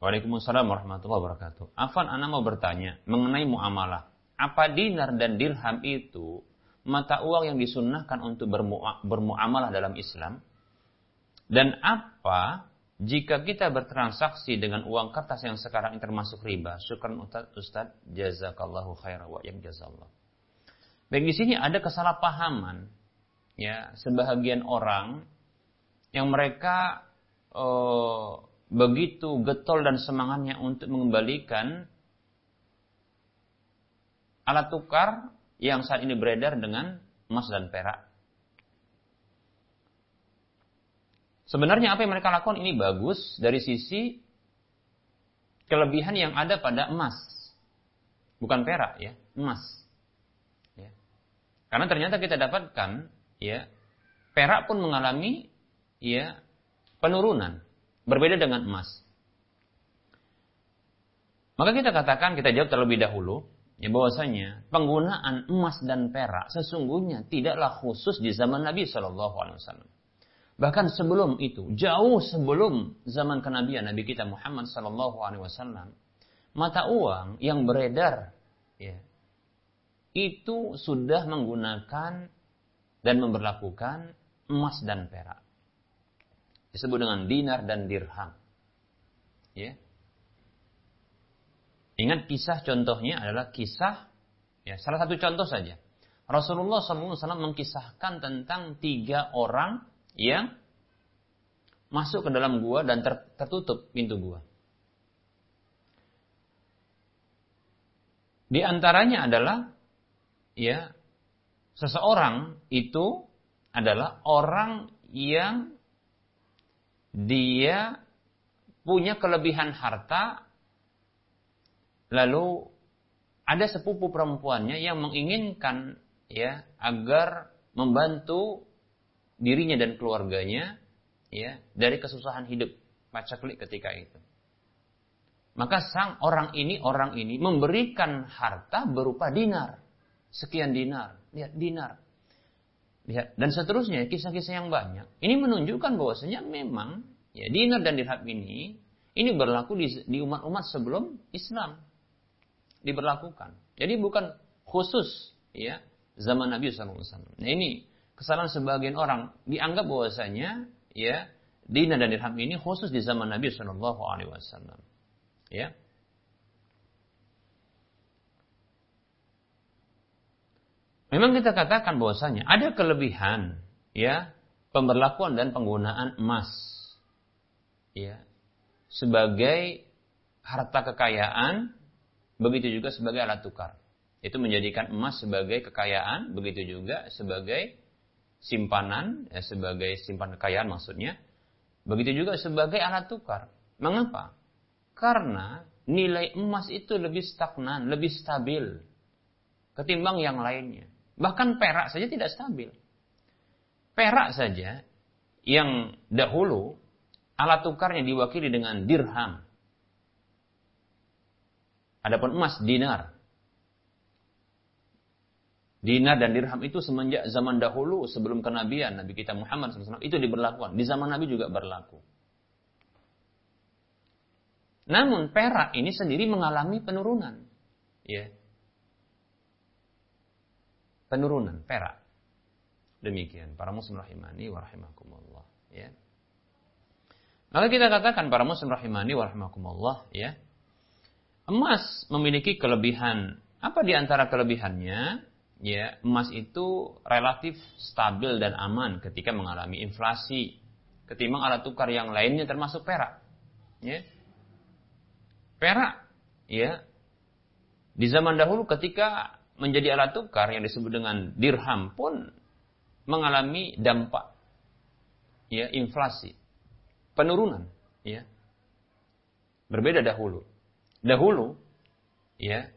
Waalaikumsalam warahmatullahi wabarakatuh. Afan Ana mau bertanya mengenai muamalah. Apa dinar dan dirham itu mata uang yang disunnahkan untuk bermuamalah dalam Islam? Dan apa jika kita bertransaksi dengan uang kertas yang sekarang ini termasuk riba, syukran Ustaz, Ustaz jazakallahu khairan wa yang jazallah. Baik di sini ada kesalahpahaman ya sebahagian orang yang mereka oh, begitu getol dan semangatnya untuk mengembalikan alat tukar yang saat ini beredar dengan emas dan perak Sebenarnya apa yang mereka lakukan ini bagus dari sisi kelebihan yang ada pada emas. Bukan perak ya, emas. Ya. Karena ternyata kita dapatkan ya, perak pun mengalami ya penurunan. Berbeda dengan emas. Maka kita katakan, kita jawab terlebih dahulu, ya bahwasanya penggunaan emas dan perak sesungguhnya tidaklah khusus di zaman Nabi Shallallahu Alaihi Wasallam. Bahkan sebelum itu, jauh sebelum zaman kenabian Nabi kita Muhammad Shallallahu Alaihi Wasallam, mata uang yang beredar, ya, itu sudah menggunakan dan memperlakukan emas dan perak. Disebut dengan dinar dan dirham. Ya. Ingat kisah contohnya adalah kisah ya salah satu contoh saja. Rasulullah SAW mengkisahkan tentang tiga orang yang masuk ke dalam gua dan ter, tertutup pintu gua. Di antaranya adalah ya seseorang itu adalah orang yang dia punya kelebihan harta Lalu ada sepupu perempuannya yang menginginkan ya agar membantu dirinya dan keluarganya ya dari kesusahan hidup pacaklik ketika itu. Maka sang orang ini orang ini memberikan harta berupa dinar. Sekian dinar. Lihat dinar. Lihat dan seterusnya kisah-kisah yang banyak. Ini menunjukkan bahwasanya memang ya dinar dan dirham ini ini berlaku di, di umat-umat sebelum Islam diberlakukan. Jadi bukan khusus ya zaman Nabi SAW. Nah ini kesalahan sebagian orang dianggap bahwasanya ya dina dan dirham ini khusus di zaman Nabi Shallallahu Alaihi Wasallam. Ya. Memang kita katakan bahwasanya ada kelebihan ya pemberlakuan dan penggunaan emas ya sebagai harta kekayaan begitu juga sebagai alat tukar. Itu menjadikan emas sebagai kekayaan, begitu juga sebagai simpanan, ya, sebagai simpan kekayaan maksudnya. Begitu juga sebagai alat tukar. Mengapa? Karena nilai emas itu lebih stagnan, lebih stabil ketimbang yang lainnya. Bahkan perak saja tidak stabil. Perak saja yang dahulu alat tukarnya diwakili dengan dirham, Adapun emas dinar. Dinar dan dirham itu semenjak zaman dahulu sebelum kenabian Nabi kita Muhammad SAW itu diberlakukan. Di zaman Nabi juga berlaku. Namun perak ini sendiri mengalami penurunan. Ya. Penurunan perak. Demikian para muslim rahimani wa rahimakumullah, ya. Maka kita katakan para muslim rahimani wa rahimakumullah, ya. Emas memiliki kelebihan. Apa di antara kelebihannya? Ya, emas itu relatif stabil dan aman ketika mengalami inflasi ketimbang alat tukar yang lainnya termasuk perak. Ya. Perak, ya. Di zaman dahulu ketika menjadi alat tukar yang disebut dengan dirham pun mengalami dampak ya inflasi, penurunan, ya. Berbeda dahulu dahulu ya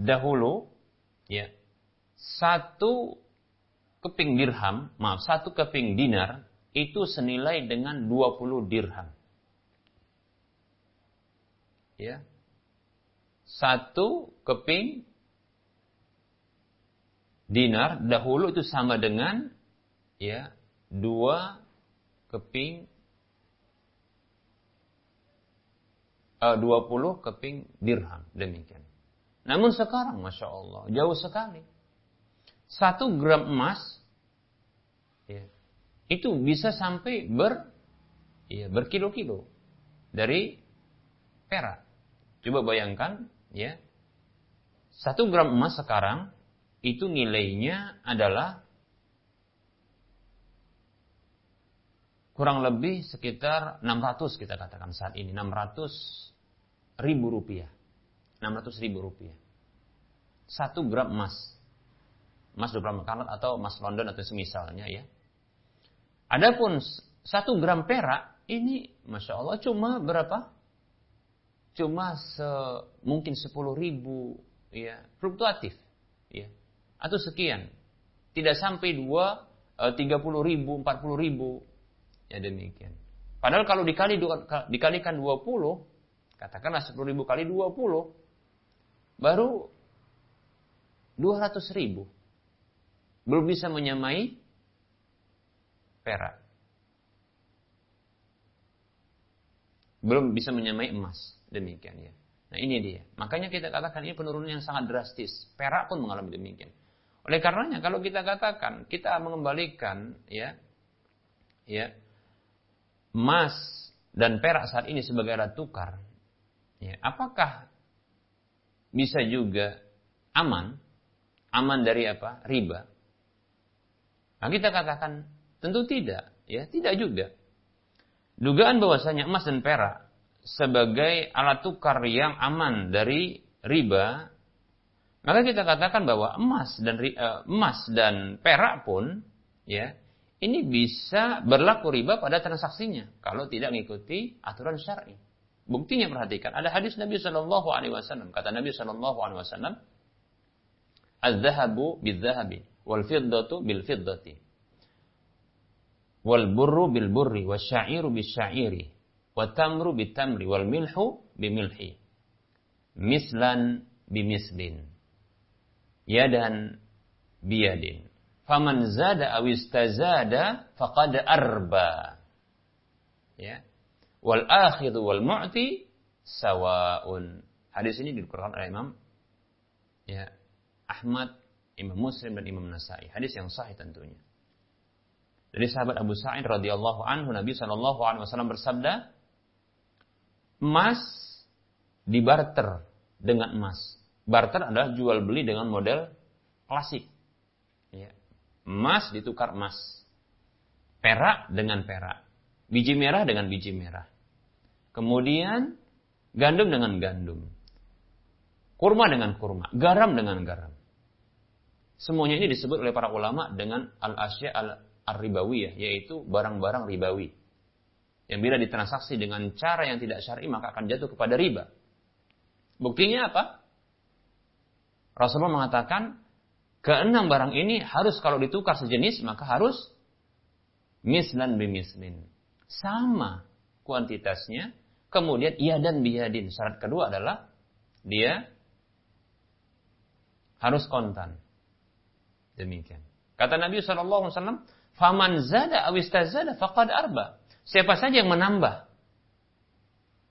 dahulu ya satu keping dirham, maaf, satu keping dinar itu senilai dengan 20 dirham. Ya. Satu keping dinar dahulu itu sama dengan ya dua keping 20 keping dirham demikian. Namun sekarang masya Allah jauh sekali. Satu gram emas ya, itu bisa sampai ber ya, berkilo-kilo dari perak. Coba bayangkan ya satu gram emas sekarang itu nilainya adalah kurang lebih sekitar 600 kita katakan saat ini 600 ribu rupiah. 600 ribu rupiah. Satu gram emas. Emas 24 karat atau emas London atau semisalnya ya. Adapun satu gram perak ini Masya Allah cuma berapa? Cuma se, mungkin 10 ribu ya, fluktuatif. Ya. Atau sekian. Tidak sampai dua, 30 eh, ribu, 40 ribu. Ya demikian. Padahal kalau dikali dikalikan 20, katakanlah 10 ribu kali 20, baru 200 ribu. Belum bisa menyamai perak. Belum bisa menyamai emas. Demikian ya. Nah ini dia. Makanya kita katakan ini penurunan yang sangat drastis. Perak pun mengalami demikian. Oleh karenanya kalau kita katakan kita mengembalikan ya ya emas dan perak saat ini sebagai alat tukar, ya, apakah bisa juga aman? Aman dari apa? Riba. Nah, kita katakan tentu tidak, ya, tidak juga. Dugaan bahwasanya emas dan perak sebagai alat tukar yang aman dari riba maka kita katakan bahwa emas dan uh, emas dan perak pun ya ini bisa berlaku riba pada transaksinya kalau tidak mengikuti aturan syar'i. Buktinya perhatikan ada hadis Nabi Shallallahu Alaihi Wasallam kata Nabi Shallallahu Alaihi Wasallam, "Az-zahabu bil-zahabi, wal fiddatu bil-fiddati, wal burru bil burri, wal syairu bil syairi, wal tamru bil tamri, wal milhu bil milhi, mislan bimislin." yadan biyadin. Faman zada awistazada faqad arba. Ya. Wal akhidhu wal mu'ti sawaun. Hadis ini dikeluarkan oleh Imam ya, Ahmad, Imam Muslim dan Imam Nasai. Hadis yang sahih tentunya. Dari sahabat Abu Sa'id radhiyallahu anhu Nabi sallallahu alaihi wasallam bersabda, emas dibarter dengan emas barter adalah jual beli dengan model klasik. Ya. Emas ditukar emas. Perak dengan perak. Biji merah dengan biji merah. Kemudian gandum dengan gandum. Kurma dengan kurma. Garam dengan garam. Semuanya ini disebut oleh para ulama dengan al-asya al-ribawiyah. Yaitu barang-barang ribawi. Yang bila ditransaksi dengan cara yang tidak syar'i maka akan jatuh kepada riba. Buktinya apa? Rasulullah mengatakan keenam barang ini harus kalau ditukar sejenis maka harus mislan bimislin. Sama kuantitasnya. Kemudian iya dan biyadin. Syarat kedua adalah dia harus kontan. Demikian. Kata Nabi SAW, Faman zada awistazada faqad arba. Siapa saja yang menambah.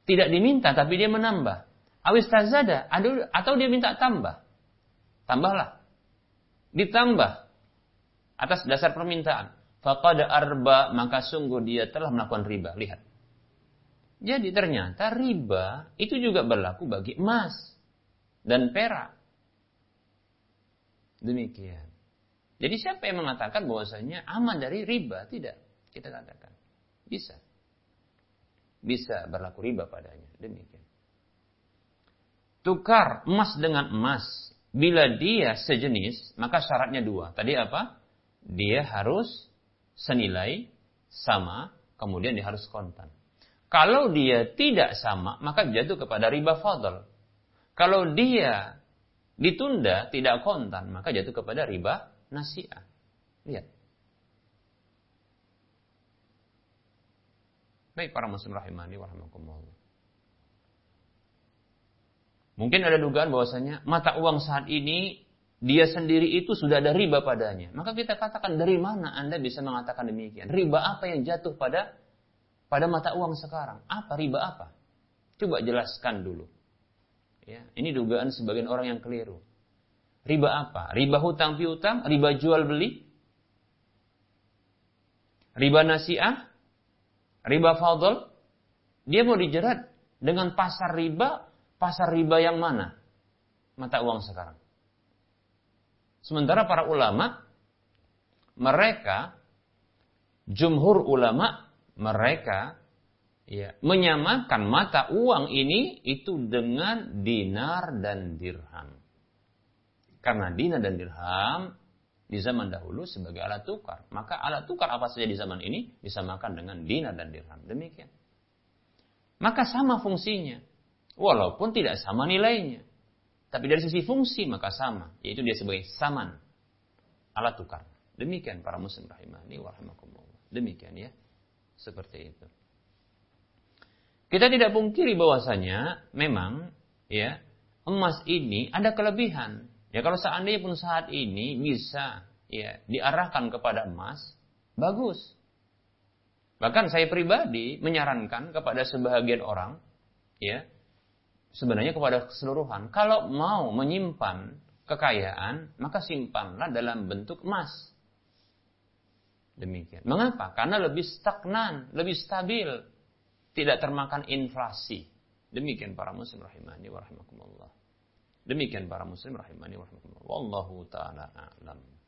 Tidak diminta tapi dia menambah. Awistazada atau dia minta tambah. Tambahlah. Ditambah atas dasar permintaan. Faqad arba maka sungguh dia telah melakukan riba. Lihat. Jadi ternyata riba itu juga berlaku bagi emas dan perak. Demikian. Jadi siapa yang mengatakan bahwasanya aman dari riba? Tidak. Kita katakan. Bisa. Bisa berlaku riba padanya. Demikian. Tukar emas dengan emas Bila dia sejenis, maka syaratnya dua. Tadi apa? Dia harus senilai, sama, kemudian dia harus kontan. Kalau dia tidak sama, maka jatuh kepada riba fadl. Kalau dia ditunda, tidak kontan, maka jatuh kepada riba nasiah. Lihat. Baik para muslim rahimani wa Mungkin ada dugaan bahwasanya mata uang saat ini dia sendiri itu sudah ada riba padanya. Maka kita katakan dari mana Anda bisa mengatakan demikian? Riba apa yang jatuh pada pada mata uang sekarang? Apa riba apa? Coba jelaskan dulu. Ya, ini dugaan sebagian orang yang keliru. Riba apa? Riba hutang piutang, riba jual beli, riba nasiah, riba fadl. Dia mau dijerat dengan pasar riba pasar riba yang mana? Mata uang sekarang. Sementara para ulama, mereka, jumhur ulama, mereka ya, menyamakan mata uang ini itu dengan dinar dan dirham. Karena dinar dan dirham di zaman dahulu sebagai alat tukar. Maka alat tukar apa saja di zaman ini disamakan dengan dinar dan dirham. Demikian. Maka sama fungsinya. Walaupun tidak sama nilainya. Tapi dari sisi fungsi maka sama. Yaitu dia sebagai saman. Alat tukar. Demikian para muslim rahimahni wa Demikian ya. Seperti itu. Kita tidak pungkiri bahwasanya memang ya emas ini ada kelebihan. Ya kalau seandainya pun saat ini bisa ya diarahkan kepada emas, bagus. Bahkan saya pribadi menyarankan kepada sebahagian orang ya sebenarnya kepada keseluruhan kalau mau menyimpan kekayaan maka simpanlah dalam bentuk emas. Demikian. Mengapa? Karena lebih stagnan, lebih stabil tidak termakan inflasi. Demikian para muslim rahimani wa rahimakumullah. Demikian para muslim rahimani wa rahimakumullah. Wallahu taala a'lam.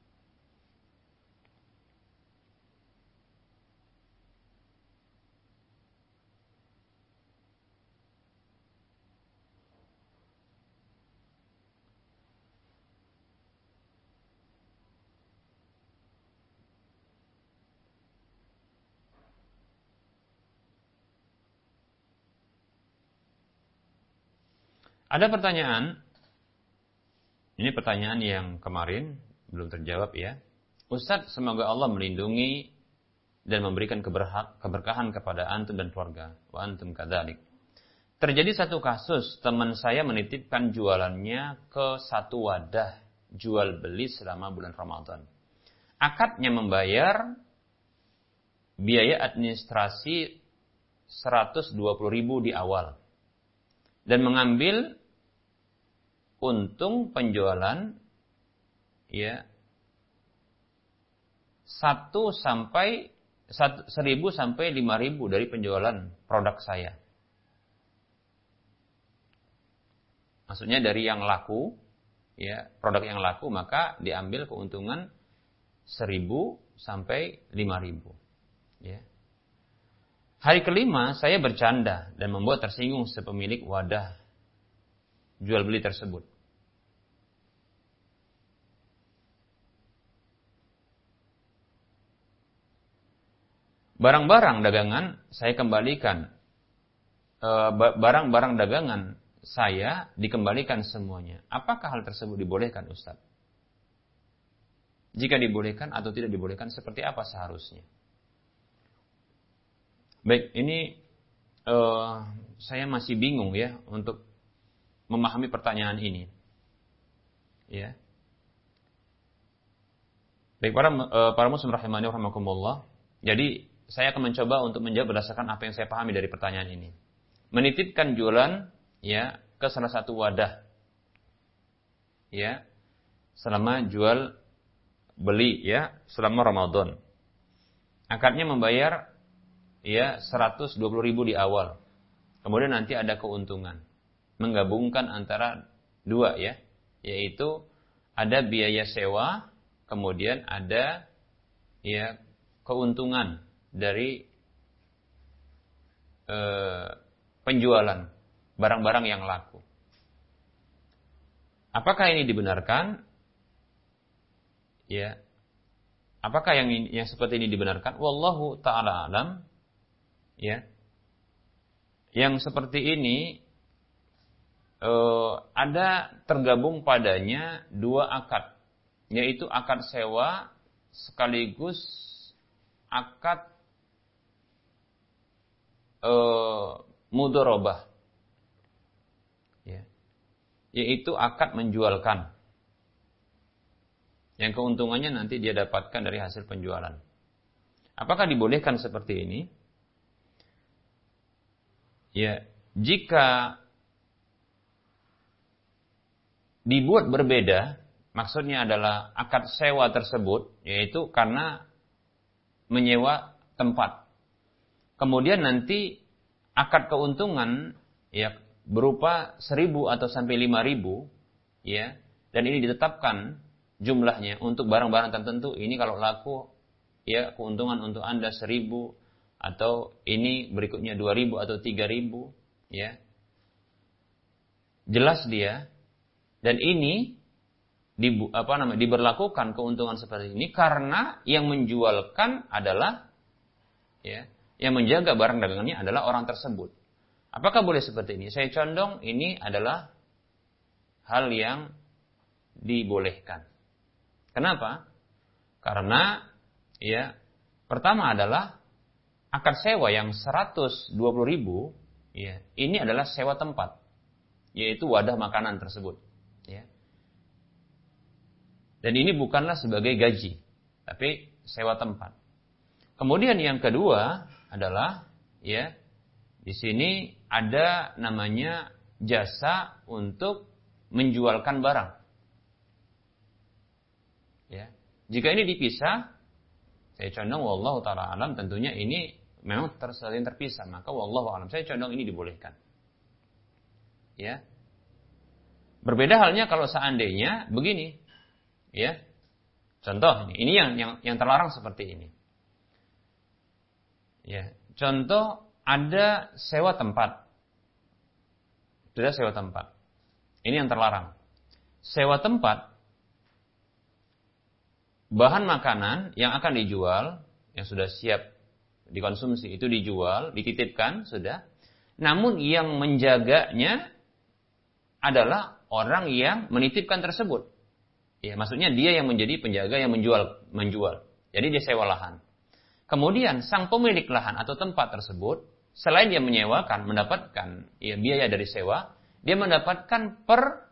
Ada pertanyaan, ini pertanyaan yang kemarin belum terjawab ya. Ustadz, semoga Allah melindungi dan memberikan keberkahan kepada antum dan keluarga. Wa antum kadalik. Terjadi satu kasus, teman saya menitipkan jualannya ke satu wadah jual beli selama bulan Ramadan. Akadnya membayar biaya administrasi 120 ribu di awal. Dan mengambil untung penjualan ya satu sampai seribu sampai lima ribu dari penjualan produk saya. Maksudnya dari yang laku, ya produk yang laku maka diambil keuntungan seribu sampai lima ribu. Ya. Hari kelima saya bercanda dan membuat tersinggung sepemilik wadah jual beli tersebut. Barang-barang dagangan saya kembalikan. E, barang-barang dagangan saya dikembalikan semuanya. Apakah hal tersebut dibolehkan Ustaz? Jika dibolehkan atau tidak dibolehkan, seperti apa seharusnya? Baik, ini uh, saya masih bingung ya untuk memahami pertanyaan ini. Ya. Baik para uh, para muslim rahimani rahimakumullah. Jadi saya akan mencoba untuk menjawab berdasarkan apa yang saya pahami dari pertanyaan ini. Menitipkan jualan ya ke salah satu wadah ya selama jual beli ya selama Ramadan. Akadnya membayar ya 120 ribu di awal. Kemudian nanti ada keuntungan. Menggabungkan antara dua ya. Yaitu ada biaya sewa, kemudian ada ya keuntungan dari eh, penjualan barang-barang yang laku. Apakah ini dibenarkan? Ya. Apakah yang yang seperti ini dibenarkan? Wallahu taala alam. Ya. Yang seperti ini eh, ada tergabung padanya dua akad, yaitu akad sewa sekaligus akad uh, mudorobah. Ya. Yaitu akad menjualkan. Yang keuntungannya nanti dia dapatkan dari hasil penjualan. Apakah dibolehkan seperti ini? Ya, jika dibuat berbeda, maksudnya adalah akad sewa tersebut, yaitu karena menyewa tempat. Kemudian nanti akad keuntungan ya berupa seribu atau sampai lima ribu ya dan ini ditetapkan jumlahnya untuk barang-barang tertentu. Ini kalau laku ya keuntungan untuk anda seribu atau ini berikutnya dua ribu atau tiga ribu ya. Jelas dia. Dan ini di, apa namanya diberlakukan keuntungan seperti ini karena yang menjualkan adalah ya yang menjaga barang dagangannya adalah orang tersebut. Apakah boleh seperti ini? Saya condong ini adalah hal yang dibolehkan. Kenapa? Karena ya pertama adalah akad sewa yang 120 ribu Ya, ini adalah sewa tempat, yaitu wadah makanan tersebut. Ya. Dan ini bukanlah sebagai gaji, tapi sewa tempat. Kemudian yang kedua adalah ya di sini ada namanya jasa untuk menjualkan barang. Ya. Jika ini dipisah, saya condong wallahu taala alam tentunya ini memang tersaling terpisah, maka wallahu alam saya condong ini dibolehkan. Ya. Berbeda halnya kalau seandainya begini. Ya. Contoh ini yang yang yang terlarang seperti ini. Ya, contoh ada sewa tempat. Sudah sewa tempat. Ini yang terlarang. Sewa tempat bahan makanan yang akan dijual yang sudah siap dikonsumsi itu dijual, dititipkan sudah. Namun yang menjaganya adalah orang yang menitipkan tersebut. Ya, maksudnya dia yang menjadi penjaga yang menjual menjual. Jadi dia sewa lahan. Kemudian sang pemilik lahan atau tempat tersebut selain dia menyewakan mendapatkan ya, biaya dari sewa, dia mendapatkan per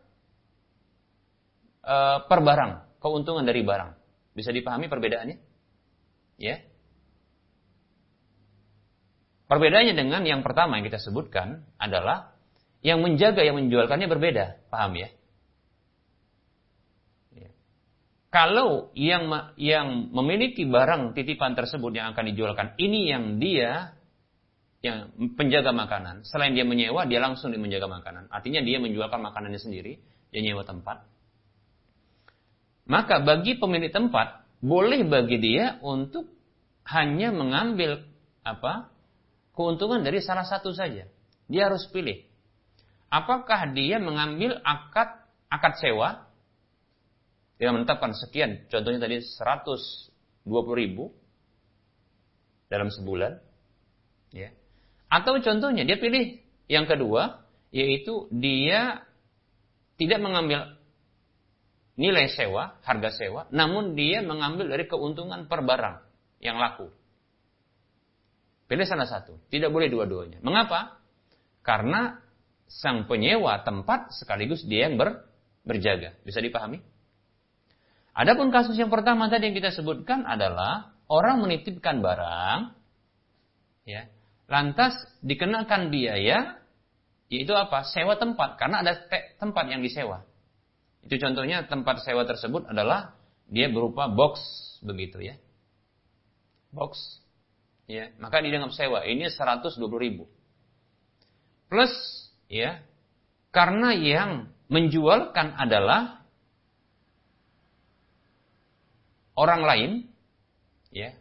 e, per barang, keuntungan dari barang. Bisa dipahami perbedaannya? Ya. Perbedaannya dengan yang pertama yang kita sebutkan adalah yang menjaga yang menjualkannya berbeda, paham ya. Kalau yang yang memiliki barang titipan tersebut yang akan dijualkan ini yang dia yang penjaga makanan, selain dia menyewa, dia langsung dia menjaga makanan. Artinya dia menjualkan makanannya sendiri, dia nyewa tempat. Maka bagi pemilik tempat boleh bagi dia untuk hanya mengambil apa keuntungan dari salah satu saja. Dia harus pilih. Apakah dia mengambil akad akad sewa? Dia menetapkan sekian, contohnya tadi 120 ribu dalam sebulan. Ya. Atau contohnya dia pilih yang kedua, yaitu dia tidak mengambil nilai sewa, harga sewa, namun dia mengambil dari keuntungan per barang yang laku. Pilih salah satu. Tidak boleh dua-duanya. Mengapa? Karena sang penyewa tempat sekaligus dia yang ber, berjaga. Bisa dipahami? Adapun kasus yang pertama tadi yang kita sebutkan adalah orang menitipkan barang, ya, lantas dikenakan biaya, yaitu apa? Sewa tempat, karena ada tempat yang disewa. Itu contohnya tempat sewa tersebut adalah dia berupa box begitu ya. Box ya maka dianggap sewa ini 120 ribu plus ya karena yang menjualkan adalah orang lain ya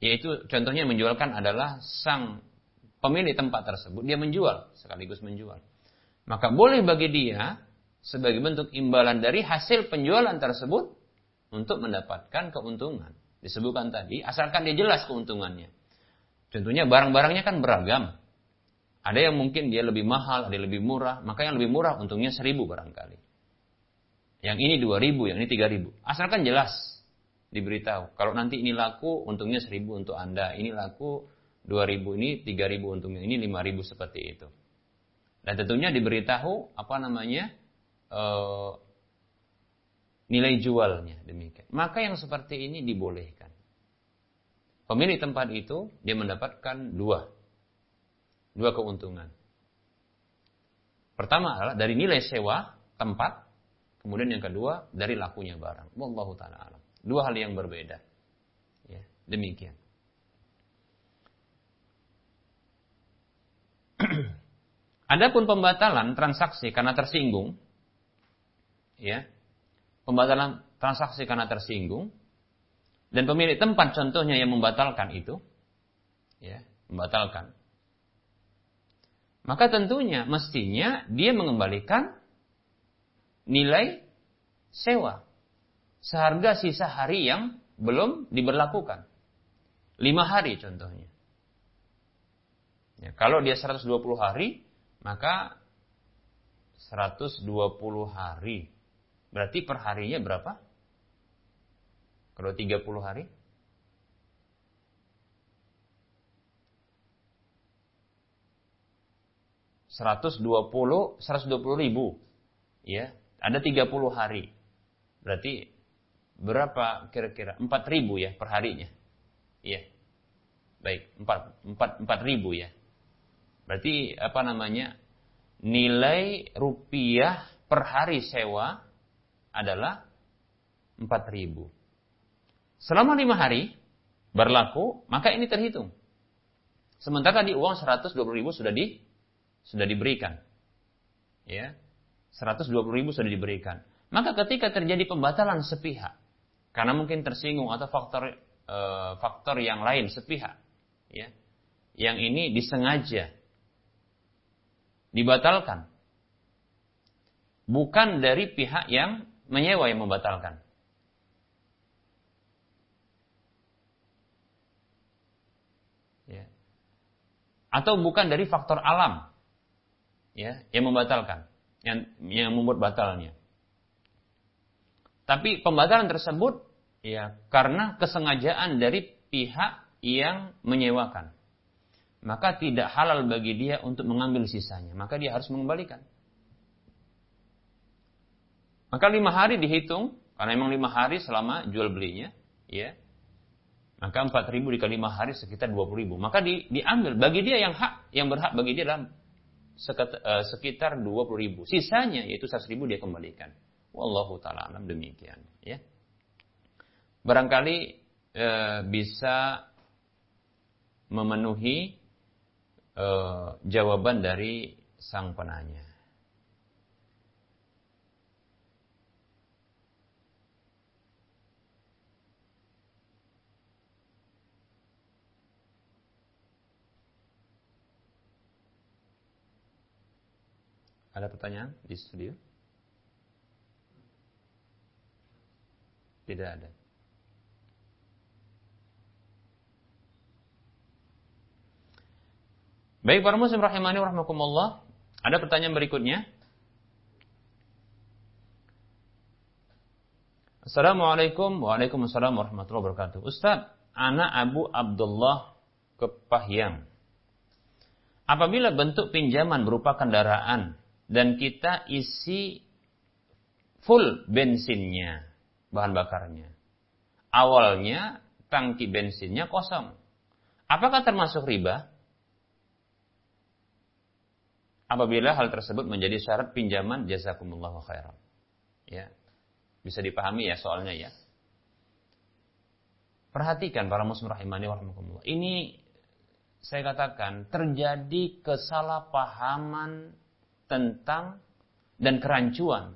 yaitu contohnya menjualkan adalah sang pemilik tempat tersebut dia menjual sekaligus menjual maka boleh bagi dia sebagai bentuk imbalan dari hasil penjualan tersebut untuk mendapatkan keuntungan disebutkan tadi, asalkan dia jelas keuntungannya. Tentunya barang-barangnya kan beragam. Ada yang mungkin dia lebih mahal, ada yang lebih murah, maka yang lebih murah untungnya seribu barangkali. Yang ini dua ribu, yang ini tiga ribu. Asalkan jelas diberitahu. Kalau nanti ini laku, untungnya seribu untuk Anda. Ini laku dua ribu, ini tiga ribu untungnya. Ini lima ribu seperti itu. Dan tentunya diberitahu apa namanya eh, nilai jualnya demikian. Maka yang seperti ini dibolehkan. Pemilik tempat itu dia mendapatkan dua dua keuntungan. Pertama adalah dari nilai sewa tempat, kemudian yang kedua dari lakunya barang. Wallahu taala alam. Dua hal yang berbeda. Ya, demikian. [CLEARS THROAT] Adapun pembatalan transaksi karena tersinggung, ya, pembatalan transaksi karena tersinggung dan pemilik tempat contohnya yang membatalkan itu ya membatalkan maka tentunya mestinya dia mengembalikan nilai sewa seharga sisa hari yang belum diberlakukan. Lima hari contohnya. Ya, kalau dia 120 hari maka 120 hari. Berarti perharinya berapa? Kalau 30 hari? 120 120 ribu. Ya ada 30 hari. Berarti berapa kira-kira 4 ribu ya per harinya ya baik 4 4 4 ribu ya berarti apa namanya nilai rupiah per hari sewa adalah 4 ribu selama lima hari berlaku maka ini terhitung sementara di uang 120 ribu sudah di sudah diberikan. Ya. 120 ribu sudah diberikan. Maka ketika terjadi pembatalan sepihak, karena mungkin tersinggung atau faktor e, faktor yang lain sepihak, ya, yang ini disengaja dibatalkan, bukan dari pihak yang menyewa yang membatalkan. Ya. Atau bukan dari faktor alam, ya yang membatalkan, yang yang membuat batalnya. Tapi pembatalan tersebut ya karena kesengajaan dari pihak yang menyewakan. Maka tidak halal bagi dia untuk mengambil sisanya. Maka dia harus mengembalikan. Maka lima hari dihitung, karena memang lima hari selama jual belinya, ya. Maka empat ribu dikali lima hari sekitar dua puluh ribu. Maka di, diambil bagi dia yang hak, yang berhak bagi dia dalam Eh, sekitar 20 ribu. Sisanya yaitu 100 ribu dia kembalikan. Wallahu ta'ala alam demikian. Ya. Barangkali e, bisa memenuhi e, jawaban dari sang penanya. Ada pertanyaan di studio? Tidak ada. Baik para muslim rahimani rahmakumullah. Ada pertanyaan berikutnya. Assalamualaikum Waalaikumsalam warahmatullahi wabarakatuh. Ustaz, anak Abu Abdullah Kepahyang. Apabila bentuk pinjaman berupa kendaraan dan kita isi full bensinnya, bahan bakarnya. Awalnya tangki bensinnya kosong. Apakah termasuk riba? Apabila hal tersebut menjadi syarat pinjaman jazakumullahu khairan. Ya. Bisa dipahami ya soalnya ya. Perhatikan para muslim rahimani warahmatullah. Ini saya katakan terjadi kesalahpahaman tentang dan kerancuan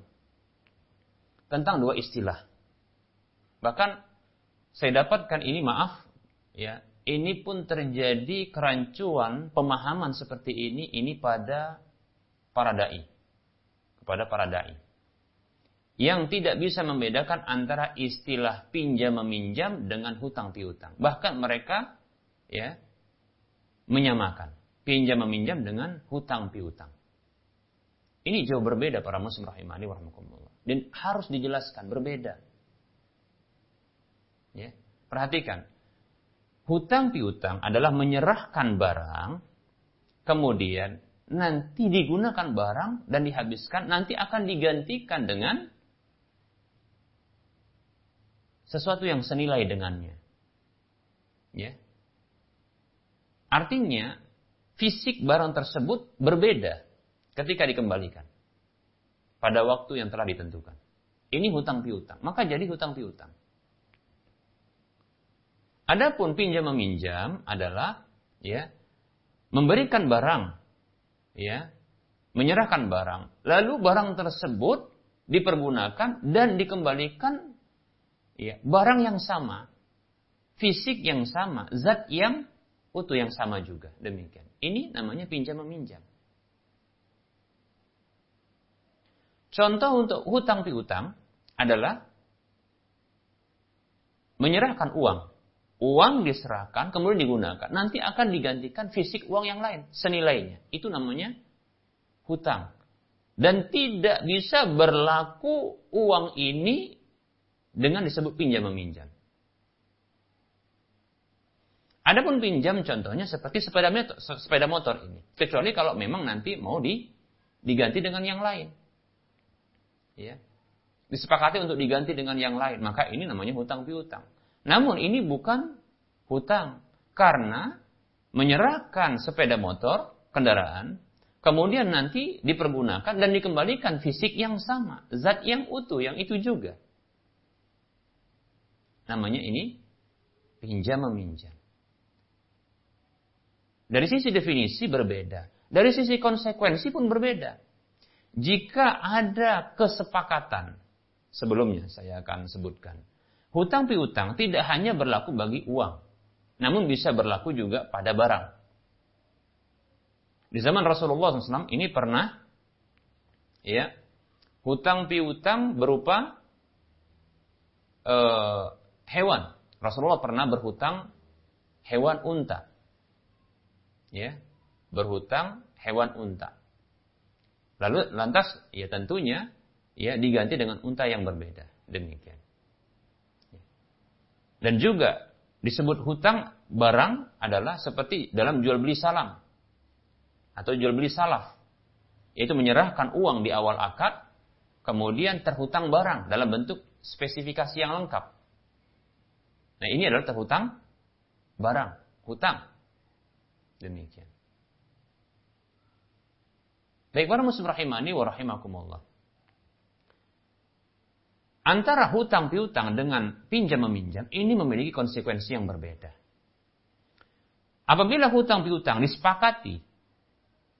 tentang dua istilah. Bahkan saya dapatkan ini maaf ya, ini pun terjadi kerancuan pemahaman seperti ini ini pada para dai. Kepada para dai. Yang tidak bisa membedakan antara istilah pinjam meminjam dengan hutang piutang. Bahkan mereka ya menyamakan pinjam meminjam dengan hutang piutang. Ini jauh berbeda para muslim rahimani warahmatullah. Dan harus dijelaskan berbeda. Ya. Perhatikan. Hutang piutang adalah menyerahkan barang, kemudian nanti digunakan barang dan dihabiskan, nanti akan digantikan dengan sesuatu yang senilai dengannya. Ya. Artinya, fisik barang tersebut berbeda ketika dikembalikan pada waktu yang telah ditentukan. Ini hutang piutang, maka jadi hutang piutang. Adapun pinjam meminjam adalah ya memberikan barang ya menyerahkan barang. Lalu barang tersebut dipergunakan dan dikembalikan ya barang yang sama fisik yang sama zat yang utuh yang sama juga. Demikian. Ini namanya pinjam meminjam. Contoh untuk hutang piutang adalah menyerahkan uang. Uang diserahkan, kemudian digunakan. Nanti akan digantikan fisik uang yang lain, senilainya. Itu namanya hutang. Dan tidak bisa berlaku uang ini dengan disebut pinjam meminjam. Adapun pinjam contohnya seperti sepeda motor, sepeda motor ini. Kecuali kalau memang nanti mau di, diganti dengan yang lain. Ya. Disepakati untuk diganti dengan yang lain. Maka ini namanya hutang piutang. Namun ini bukan hutang. Karena menyerahkan sepeda motor, kendaraan, kemudian nanti dipergunakan dan dikembalikan fisik yang sama. Zat yang utuh, yang itu juga. Namanya ini pinjam meminjam. Dari sisi definisi berbeda. Dari sisi konsekuensi pun berbeda. Jika ada kesepakatan, sebelumnya saya akan sebutkan. Hutang piutang tidak hanya berlaku bagi uang. Namun bisa berlaku juga pada barang. Di zaman Rasulullah SAW ini pernah ya hutang piutang berupa uh, hewan. Rasulullah pernah berhutang hewan unta ya berhutang hewan unta. Lalu lantas ya tentunya ya diganti dengan unta yang berbeda. Demikian. Dan juga disebut hutang barang adalah seperti dalam jual beli salam atau jual beli salaf. Yaitu menyerahkan uang di awal akad kemudian terhutang barang dalam bentuk spesifikasi yang lengkap. Nah, ini adalah terhutang barang, hutang. Demikian. Baik para muslim rahimani wa rahimakumullah. Antara hutang piutang dengan pinjam meminjam ini memiliki konsekuensi yang berbeda. Apabila hutang piutang disepakati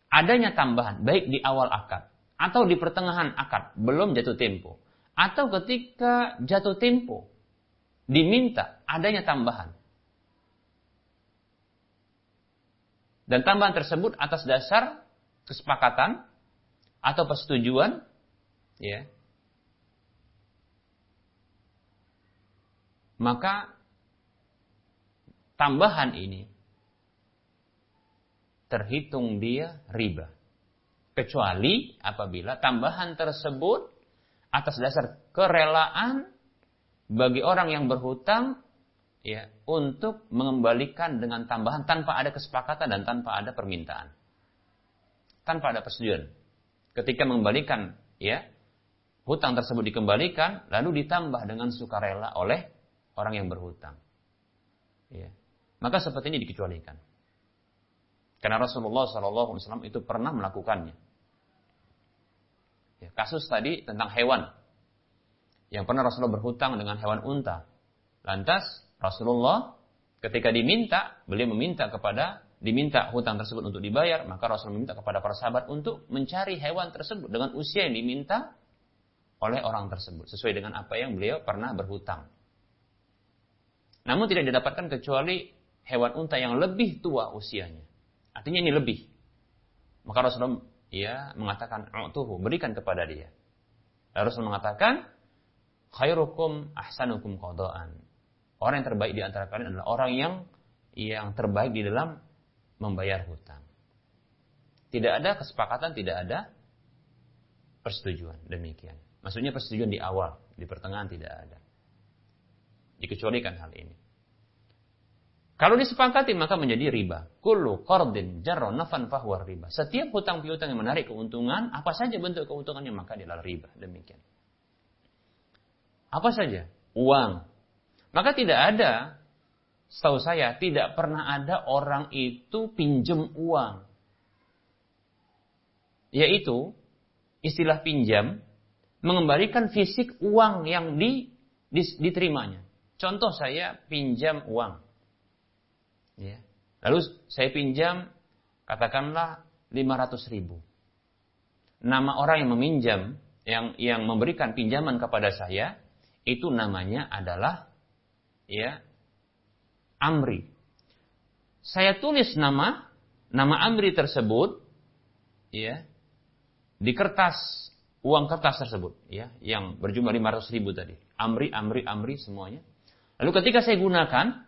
adanya tambahan baik di awal akad atau di pertengahan akad belum jatuh tempo atau ketika jatuh tempo diminta adanya tambahan Dan tambahan tersebut atas dasar kesepakatan atau persetujuan ya. Maka tambahan ini terhitung dia riba. Kecuali apabila tambahan tersebut atas dasar kerelaan bagi orang yang berhutang ya untuk mengembalikan dengan tambahan tanpa ada kesepakatan dan tanpa ada permintaan. Tanpa ada persetujuan. Ketika mengembalikan ya hutang tersebut dikembalikan lalu ditambah dengan sukarela oleh orang yang berhutang. Ya. Maka seperti ini dikecualikan. Karena Rasulullah SAW itu pernah melakukannya. Ya, kasus tadi tentang hewan. Yang pernah Rasulullah berhutang dengan hewan unta. Lantas Rasulullah ketika diminta, beliau meminta kepada diminta hutang tersebut untuk dibayar, maka Rasul meminta kepada para sahabat untuk mencari hewan tersebut dengan usia yang diminta oleh orang tersebut sesuai dengan apa yang beliau pernah berhutang. Namun tidak didapatkan kecuali hewan unta yang lebih tua usianya. Artinya ini lebih. Maka Rasulullah ya mengatakan tuh berikan kepada dia. Lalu Rasul mengatakan khairukum ahsanukum qadaan. Orang yang terbaik di antara kalian adalah orang yang yang terbaik di dalam membayar hutang. Tidak ada kesepakatan, tidak ada persetujuan. Demikian. Maksudnya persetujuan di awal, di pertengahan tidak ada. Dikecualikan hal ini. Kalau disepakati maka menjadi riba. Kullu qardin jarra nafan fahuwa riba. Setiap hutang piutang yang menarik keuntungan, apa saja bentuk keuntungannya maka adalah riba. Demikian. Apa saja? Uang, maka tidak ada, setahu saya, tidak pernah ada orang itu pinjam uang. Yaitu, istilah pinjam, mengembalikan fisik uang yang di, di, diterimanya. Contoh saya pinjam uang. Ya. Lalu saya pinjam, katakanlah 500 ribu. Nama orang yang meminjam, yang yang memberikan pinjaman kepada saya, itu namanya adalah ya Amri. Saya tulis nama nama Amri tersebut ya di kertas uang kertas tersebut ya yang berjumlah 500 ribu tadi. Amri, Amri, Amri semuanya. Lalu ketika saya gunakan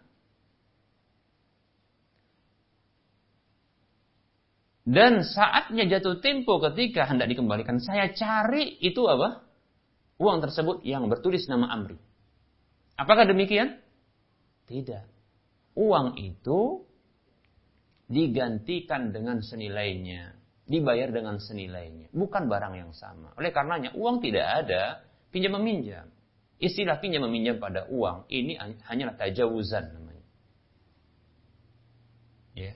dan saatnya jatuh tempo ketika hendak dikembalikan, saya cari itu apa? Uang tersebut yang bertulis nama Amri. Apakah demikian? Tidak. uang itu digantikan dengan senilainya, dibayar dengan senilainya, bukan barang yang sama. Oleh karenanya uang tidak ada pinjam meminjam. Istilah pinjam meminjam pada uang ini hanyalah tajawuzan namanya. Ya.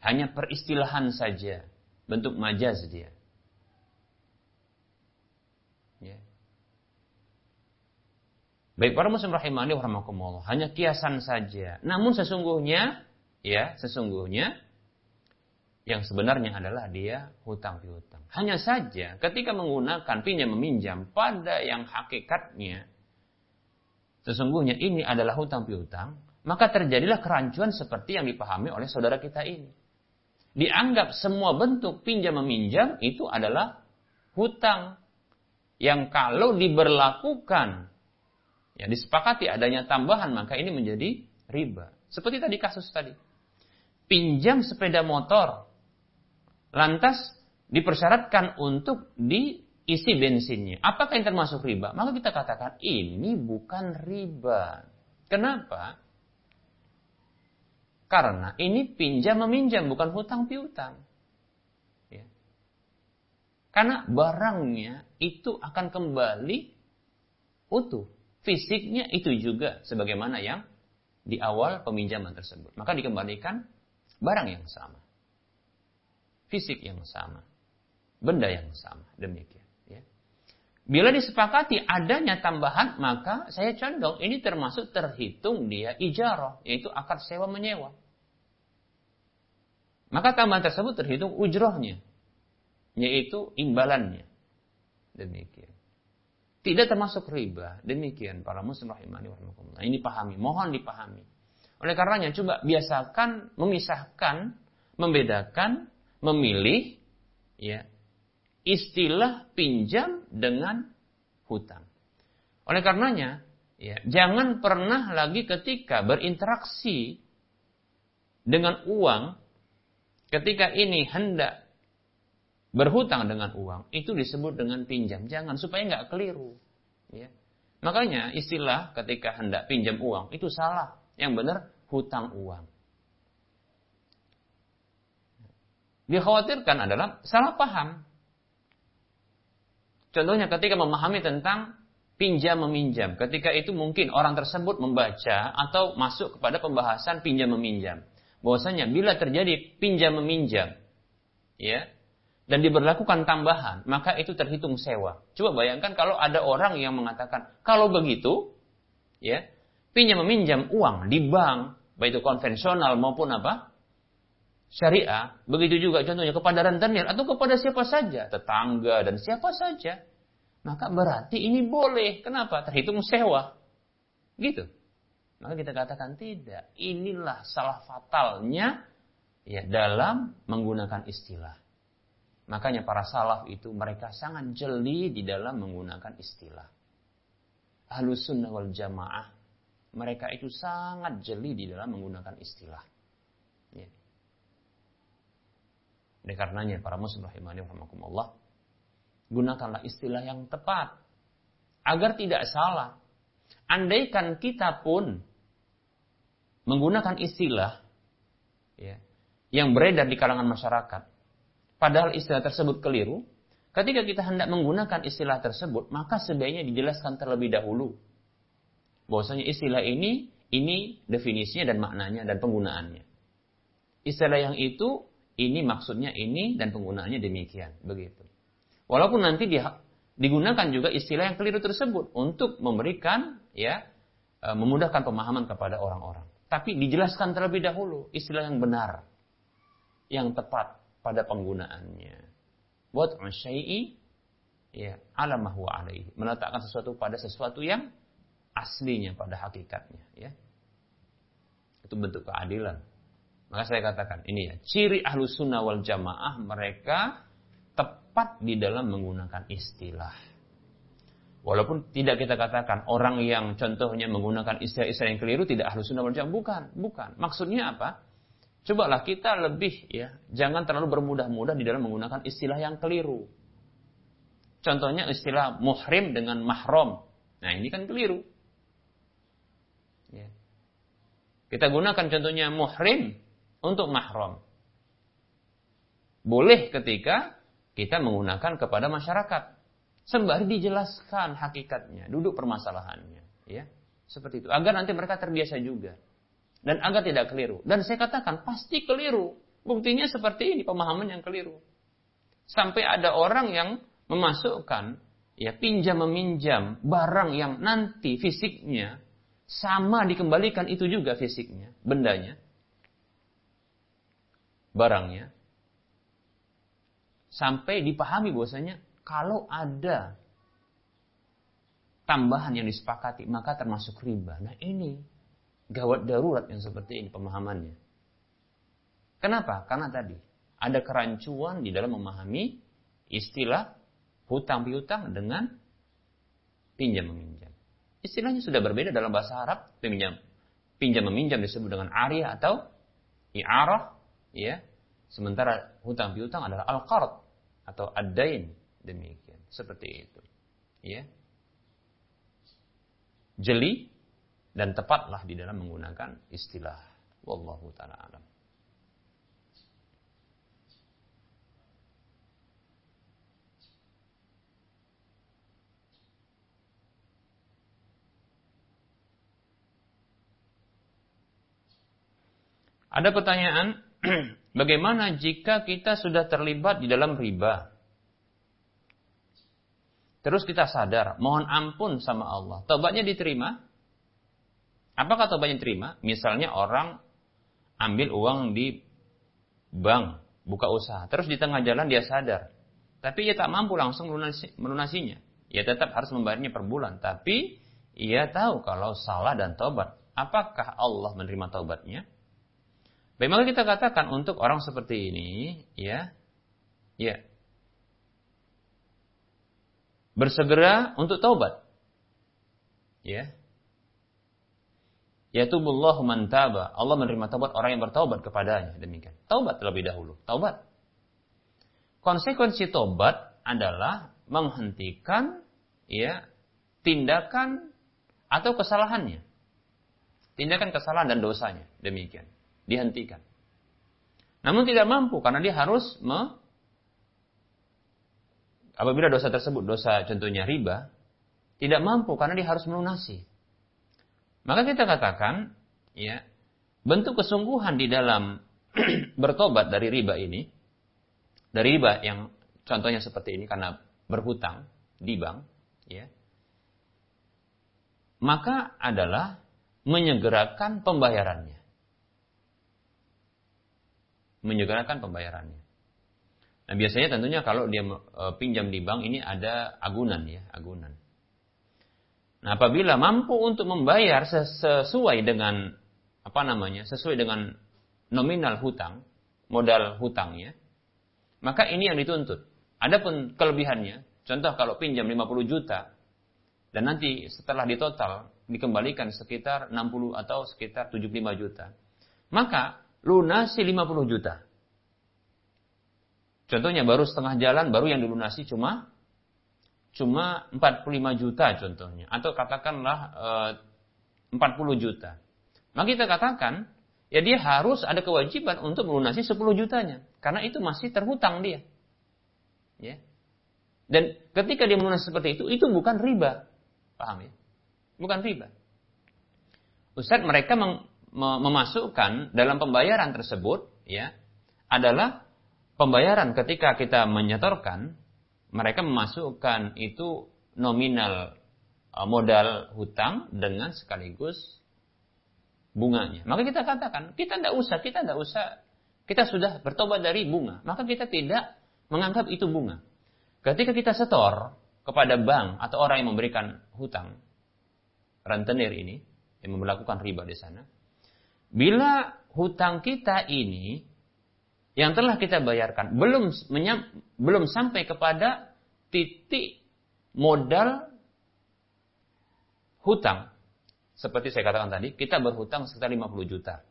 Hanya peristilahan saja, bentuk majaz dia. Ya. Baik para muslim rahimani wa hanya kiasan saja. Namun sesungguhnya ya, sesungguhnya yang sebenarnya adalah dia hutang piutang. Hanya saja ketika menggunakan pinjam meminjam pada yang hakikatnya sesungguhnya ini adalah hutang piutang, maka terjadilah kerancuan seperti yang dipahami oleh saudara kita ini. Dianggap semua bentuk pinjam meminjam itu adalah hutang yang kalau diberlakukan ya disepakati adanya tambahan maka ini menjadi riba. Seperti tadi kasus tadi. Pinjam sepeda motor lantas dipersyaratkan untuk diisi bensinnya. Apakah yang termasuk riba? Maka kita katakan ini bukan riba. Kenapa? Karena ini pinjam meminjam bukan hutang piutang. Ya. Karena barangnya itu akan kembali utuh. Fisiknya itu juga sebagaimana yang di awal peminjaman tersebut. Maka dikembalikan barang yang sama fisik yang sama, benda yang sama, demikian. Ya. Bila disepakati adanya tambahan, maka saya condong ini termasuk terhitung dia ijarah, yaitu akad sewa menyewa. Maka tambahan tersebut terhitung ujrohnya, yaitu imbalannya. Demikian. Tidak termasuk riba. Demikian para muslim rahimani wa Ini pahami, mohon dipahami. Oleh karenanya coba biasakan memisahkan, membedakan memilih ya istilah pinjam dengan hutang. Oleh karenanya, ya, jangan pernah lagi ketika berinteraksi dengan uang, ketika ini hendak berhutang dengan uang, itu disebut dengan pinjam. Jangan supaya nggak keliru. Ya. Makanya istilah ketika hendak pinjam uang itu salah. Yang benar hutang uang. Dikhawatirkan adalah salah paham. Contohnya ketika memahami tentang pinjam meminjam. Ketika itu mungkin orang tersebut membaca atau masuk kepada pembahasan pinjam meminjam. Bahwasanya bila terjadi pinjam meminjam, ya, dan diberlakukan tambahan, maka itu terhitung sewa. Coba bayangkan kalau ada orang yang mengatakan, kalau begitu, ya, pinjam meminjam uang di bank, baik itu konvensional maupun apa, syariah, begitu juga contohnya kepada rentenir atau kepada siapa saja, tetangga dan siapa saja, maka berarti ini boleh. Kenapa? Terhitung sewa. Gitu. Maka kita katakan tidak. Inilah salah fatalnya ya dalam menggunakan istilah. Makanya para salaf itu mereka sangat jeli di dalam menggunakan istilah. Ahlus sunnah wal jamaah mereka itu sangat jeli di dalam menggunakan istilah. Ya. Oleh karenanya para muslim rahimani rahimakumullah, gunakanlah istilah yang tepat agar tidak salah. Andaikan kita pun menggunakan istilah ya, yang beredar di kalangan masyarakat, padahal istilah tersebut keliru, ketika kita hendak menggunakan istilah tersebut, maka sebaiknya dijelaskan terlebih dahulu. Bahwasanya istilah ini, ini definisinya dan maknanya dan penggunaannya. Istilah yang itu ini maksudnya ini dan penggunaannya demikian, begitu. Walaupun nanti dia digunakan juga istilah yang keliru tersebut untuk memberikan ya e, memudahkan pemahaman kepada orang-orang. Tapi dijelaskan terlebih dahulu istilah yang benar, yang tepat pada penggunaannya. Buat syai'i ya ala huwa alaihi, meletakkan sesuatu pada sesuatu yang aslinya pada hakikatnya, ya. Itu bentuk keadilan maka saya katakan ini ya, ciri ahlu sunnah wal jamaah mereka tepat di dalam menggunakan istilah. Walaupun tidak kita katakan orang yang contohnya menggunakan istilah-istilah yang keliru tidak ahlu sunnah wal jamaah. Bukan, bukan. Maksudnya apa? Cobalah kita lebih ya, jangan terlalu bermudah-mudah di dalam menggunakan istilah yang keliru. Contohnya istilah muhrim dengan mahram. Nah ini kan keliru. Ya. Kita gunakan contohnya muhrim untuk mahram. Boleh ketika kita menggunakan kepada masyarakat. Sembari dijelaskan hakikatnya, duduk permasalahannya. Ya, seperti itu. Agar nanti mereka terbiasa juga. Dan agar tidak keliru. Dan saya katakan, pasti keliru. Buktinya seperti ini, pemahaman yang keliru. Sampai ada orang yang memasukkan ya pinjam meminjam barang yang nanti fisiknya sama dikembalikan itu juga fisiknya, bendanya. Barangnya. Sampai dipahami bahwasanya kalau ada tambahan yang disepakati maka termasuk riba. Nah, ini gawat darurat yang seperti ini pemahamannya. Kenapa? Karena tadi ada kerancuan di dalam memahami istilah hutang piutang dengan pinjam meminjam. Istilahnya sudah berbeda dalam bahasa Arab, pinjam pinjam meminjam disebut dengan ariyah atau i'arah, ya. Sementara hutang piutang adalah al-qard atau ad-dain demikian. Seperti itu. Ya. Jeli dan tepatlah di dalam menggunakan istilah wallahu taala alam. Ada pertanyaan, [CLEARS THROAT] bagaimana jika kita sudah terlibat di dalam riba? Terus kita sadar, mohon ampun sama Allah. Tobatnya diterima? Apakah tobatnya diterima? Misalnya orang ambil uang di bank, buka usaha. Terus di tengah jalan dia sadar. Tapi ia tak mampu langsung melunasi, melunasinya. Ia tetap harus membayarnya per bulan. Tapi ia tahu kalau salah dan tobat. Apakah Allah menerima tobatnya? Baik, kita katakan untuk orang seperti ini, ya, ya, bersegera untuk taubat, ya, Yatubullahu man taba. Allah menerima taubat orang yang bertaubat kepadanya. Demikian. Taubat terlebih dahulu. Taubat. Konsekuensi taubat adalah menghentikan ya tindakan atau kesalahannya. Tindakan kesalahan dan dosanya. Demikian dihentikan. Namun tidak mampu karena dia harus me, apabila dosa tersebut dosa contohnya riba, tidak mampu karena dia harus melunasi. Maka kita katakan, ya, bentuk kesungguhan di dalam [CLEARS THROAT] bertobat dari riba ini, dari riba yang contohnya seperti ini karena berhutang di bank, ya, maka adalah menyegerakan pembayarannya menyegerakan pembayarannya. Nah biasanya tentunya kalau dia e, pinjam di bank ini ada agunan ya, agunan. Nah apabila mampu untuk membayar sesuai dengan apa namanya, sesuai dengan nominal hutang, modal hutangnya, maka ini yang dituntut. Adapun kelebihannya, contoh kalau pinjam 50 juta dan nanti setelah ditotal dikembalikan sekitar 60 atau sekitar 75 juta. Maka lunasi 50 juta. Contohnya baru setengah jalan, baru yang dilunasi cuma cuma 45 juta contohnya. Atau katakanlah e, 40 juta. Maka kita katakan, ya dia harus ada kewajiban untuk melunasi 10 jutanya. Karena itu masih terhutang dia. Ya. Dan ketika dia melunasi seperti itu, itu bukan riba. Paham ya? Bukan riba. Ustaz mereka memasukkan dalam pembayaran tersebut ya adalah pembayaran ketika kita menyetorkan mereka memasukkan itu nominal e, modal hutang dengan sekaligus bunganya. Maka kita katakan, kita tidak usah, kita tidak usah, kita sudah bertobat dari bunga. Maka kita tidak menganggap itu bunga. Ketika kita setor kepada bank atau orang yang memberikan hutang, rentenir ini, yang melakukan riba di sana, Bila hutang kita ini yang telah kita bayarkan belum menyam, belum sampai kepada titik modal hutang. Seperti saya katakan tadi, kita berhutang sekitar 50 juta.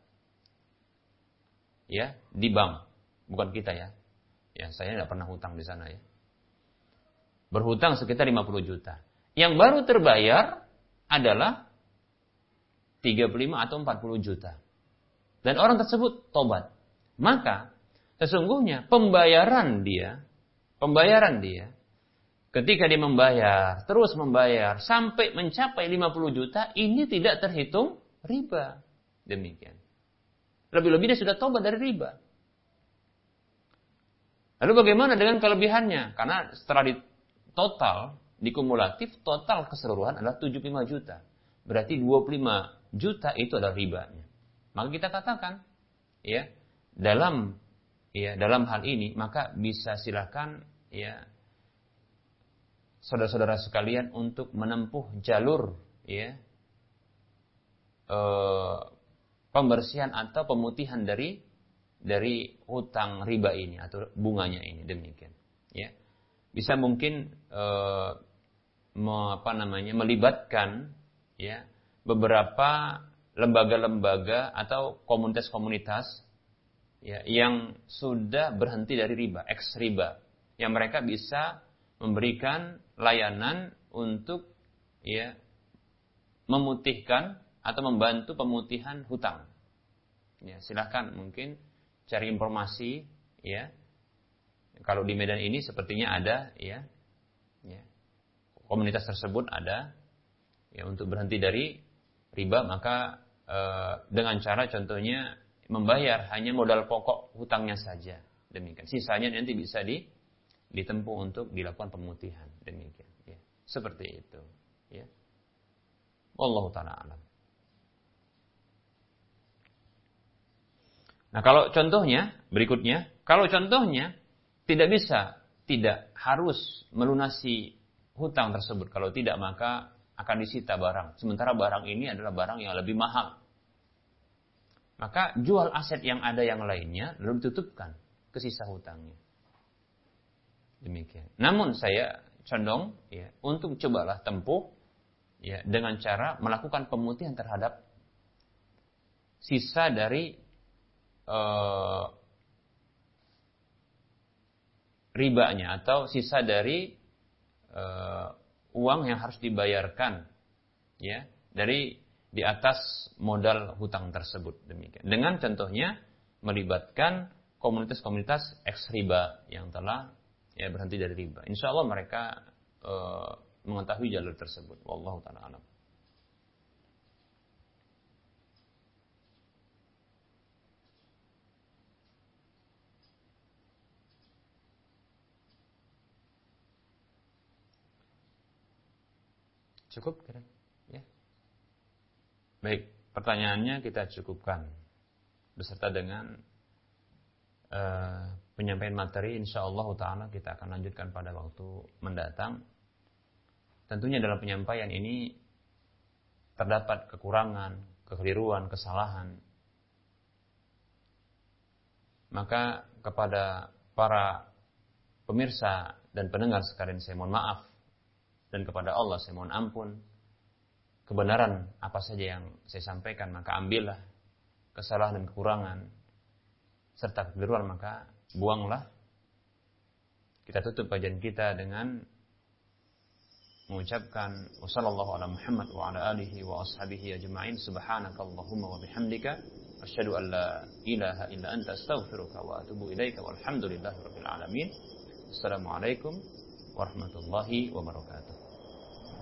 Ya, di bank. Bukan kita ya. Ya, saya tidak pernah hutang di sana ya. Berhutang sekitar 50 juta. Yang baru terbayar adalah 35 atau 40 juta. Dan orang tersebut tobat, maka sesungguhnya pembayaran dia, pembayaran dia ketika dia membayar, terus membayar sampai mencapai 50 juta, ini tidak terhitung riba. Demikian. Lebih-lebih dia sudah tobat dari riba. Lalu bagaimana dengan kelebihannya? Karena setelah di total, dikumulatif, total keseluruhan adalah 75 juta. Berarti 25 juta itu adalah ribanya. Maka kita katakan, ya, dalam ya dalam hal ini maka bisa silakan ya saudara-saudara sekalian untuk menempuh jalur ya e, pembersihan atau pemutihan dari dari hutang riba ini atau bunganya ini demikian ya. Bisa mungkin eh, me, apa namanya melibatkan ya beberapa lembaga-lembaga atau komunitas-komunitas ya yang sudah berhenti dari riba ex riba yang mereka bisa memberikan layanan untuk ya memutihkan atau membantu pemutihan hutang. Ya silahkan mungkin cari informasi ya. Kalau di Medan ini sepertinya ada ya. Ya. Komunitas tersebut ada ya untuk berhenti dari riba maka dengan cara contohnya membayar hanya modal pokok hutangnya saja. Demikian. Sisanya nanti bisa di ditempuh untuk dilakukan pemutihan. Demikian. Ya. Seperti itu. Ya. Allah taala alam. Nah kalau contohnya, berikutnya, kalau contohnya tidak bisa, tidak harus melunasi hutang tersebut. Kalau tidak maka akan disita barang. Sementara barang ini adalah barang yang lebih mahal. Maka jual aset yang ada yang lainnya lalu ditutupkan ke sisa hutangnya. Demikian. Namun saya condong ya untuk cobalah tempuh ya dengan cara melakukan pemutihan terhadap sisa dari uh, ribanya atau sisa dari uh, uang yang harus dibayarkan ya dari di atas modal hutang tersebut. Demikian. Dengan contohnya melibatkan komunitas-komunitas eks riba yang telah ya berhenti dari riba. Insya Allah mereka uh, mengetahui jalur tersebut. Wallahu taala alam Cukup kira ya. Baik, pertanyaannya kita cukupkan beserta dengan uh, penyampaian materi insya Allah taala kita akan lanjutkan pada waktu mendatang. Tentunya dalam penyampaian ini terdapat kekurangan, kekeliruan, kesalahan. Maka kepada para pemirsa dan pendengar sekalian saya mohon maaf dan kepada Allah saya mohon ampun. Kebenaran apa saja yang saya sampaikan maka ambillah kesalahan dan kekurangan. Serta kekeliruan maka buanglah. Kita tutup kajian kita dengan mengucapkan wasallallahu ala Muhammad wa ala alihi wa ashabihi ajma'in. Subhanakallahumma wa bihamdika asyhadu an la ilaha illa anta astaghfiruka wa atubu ilaika walhamdulillahi rabbil alamin. Assalamualaikum warahmatullahi wabarakatuh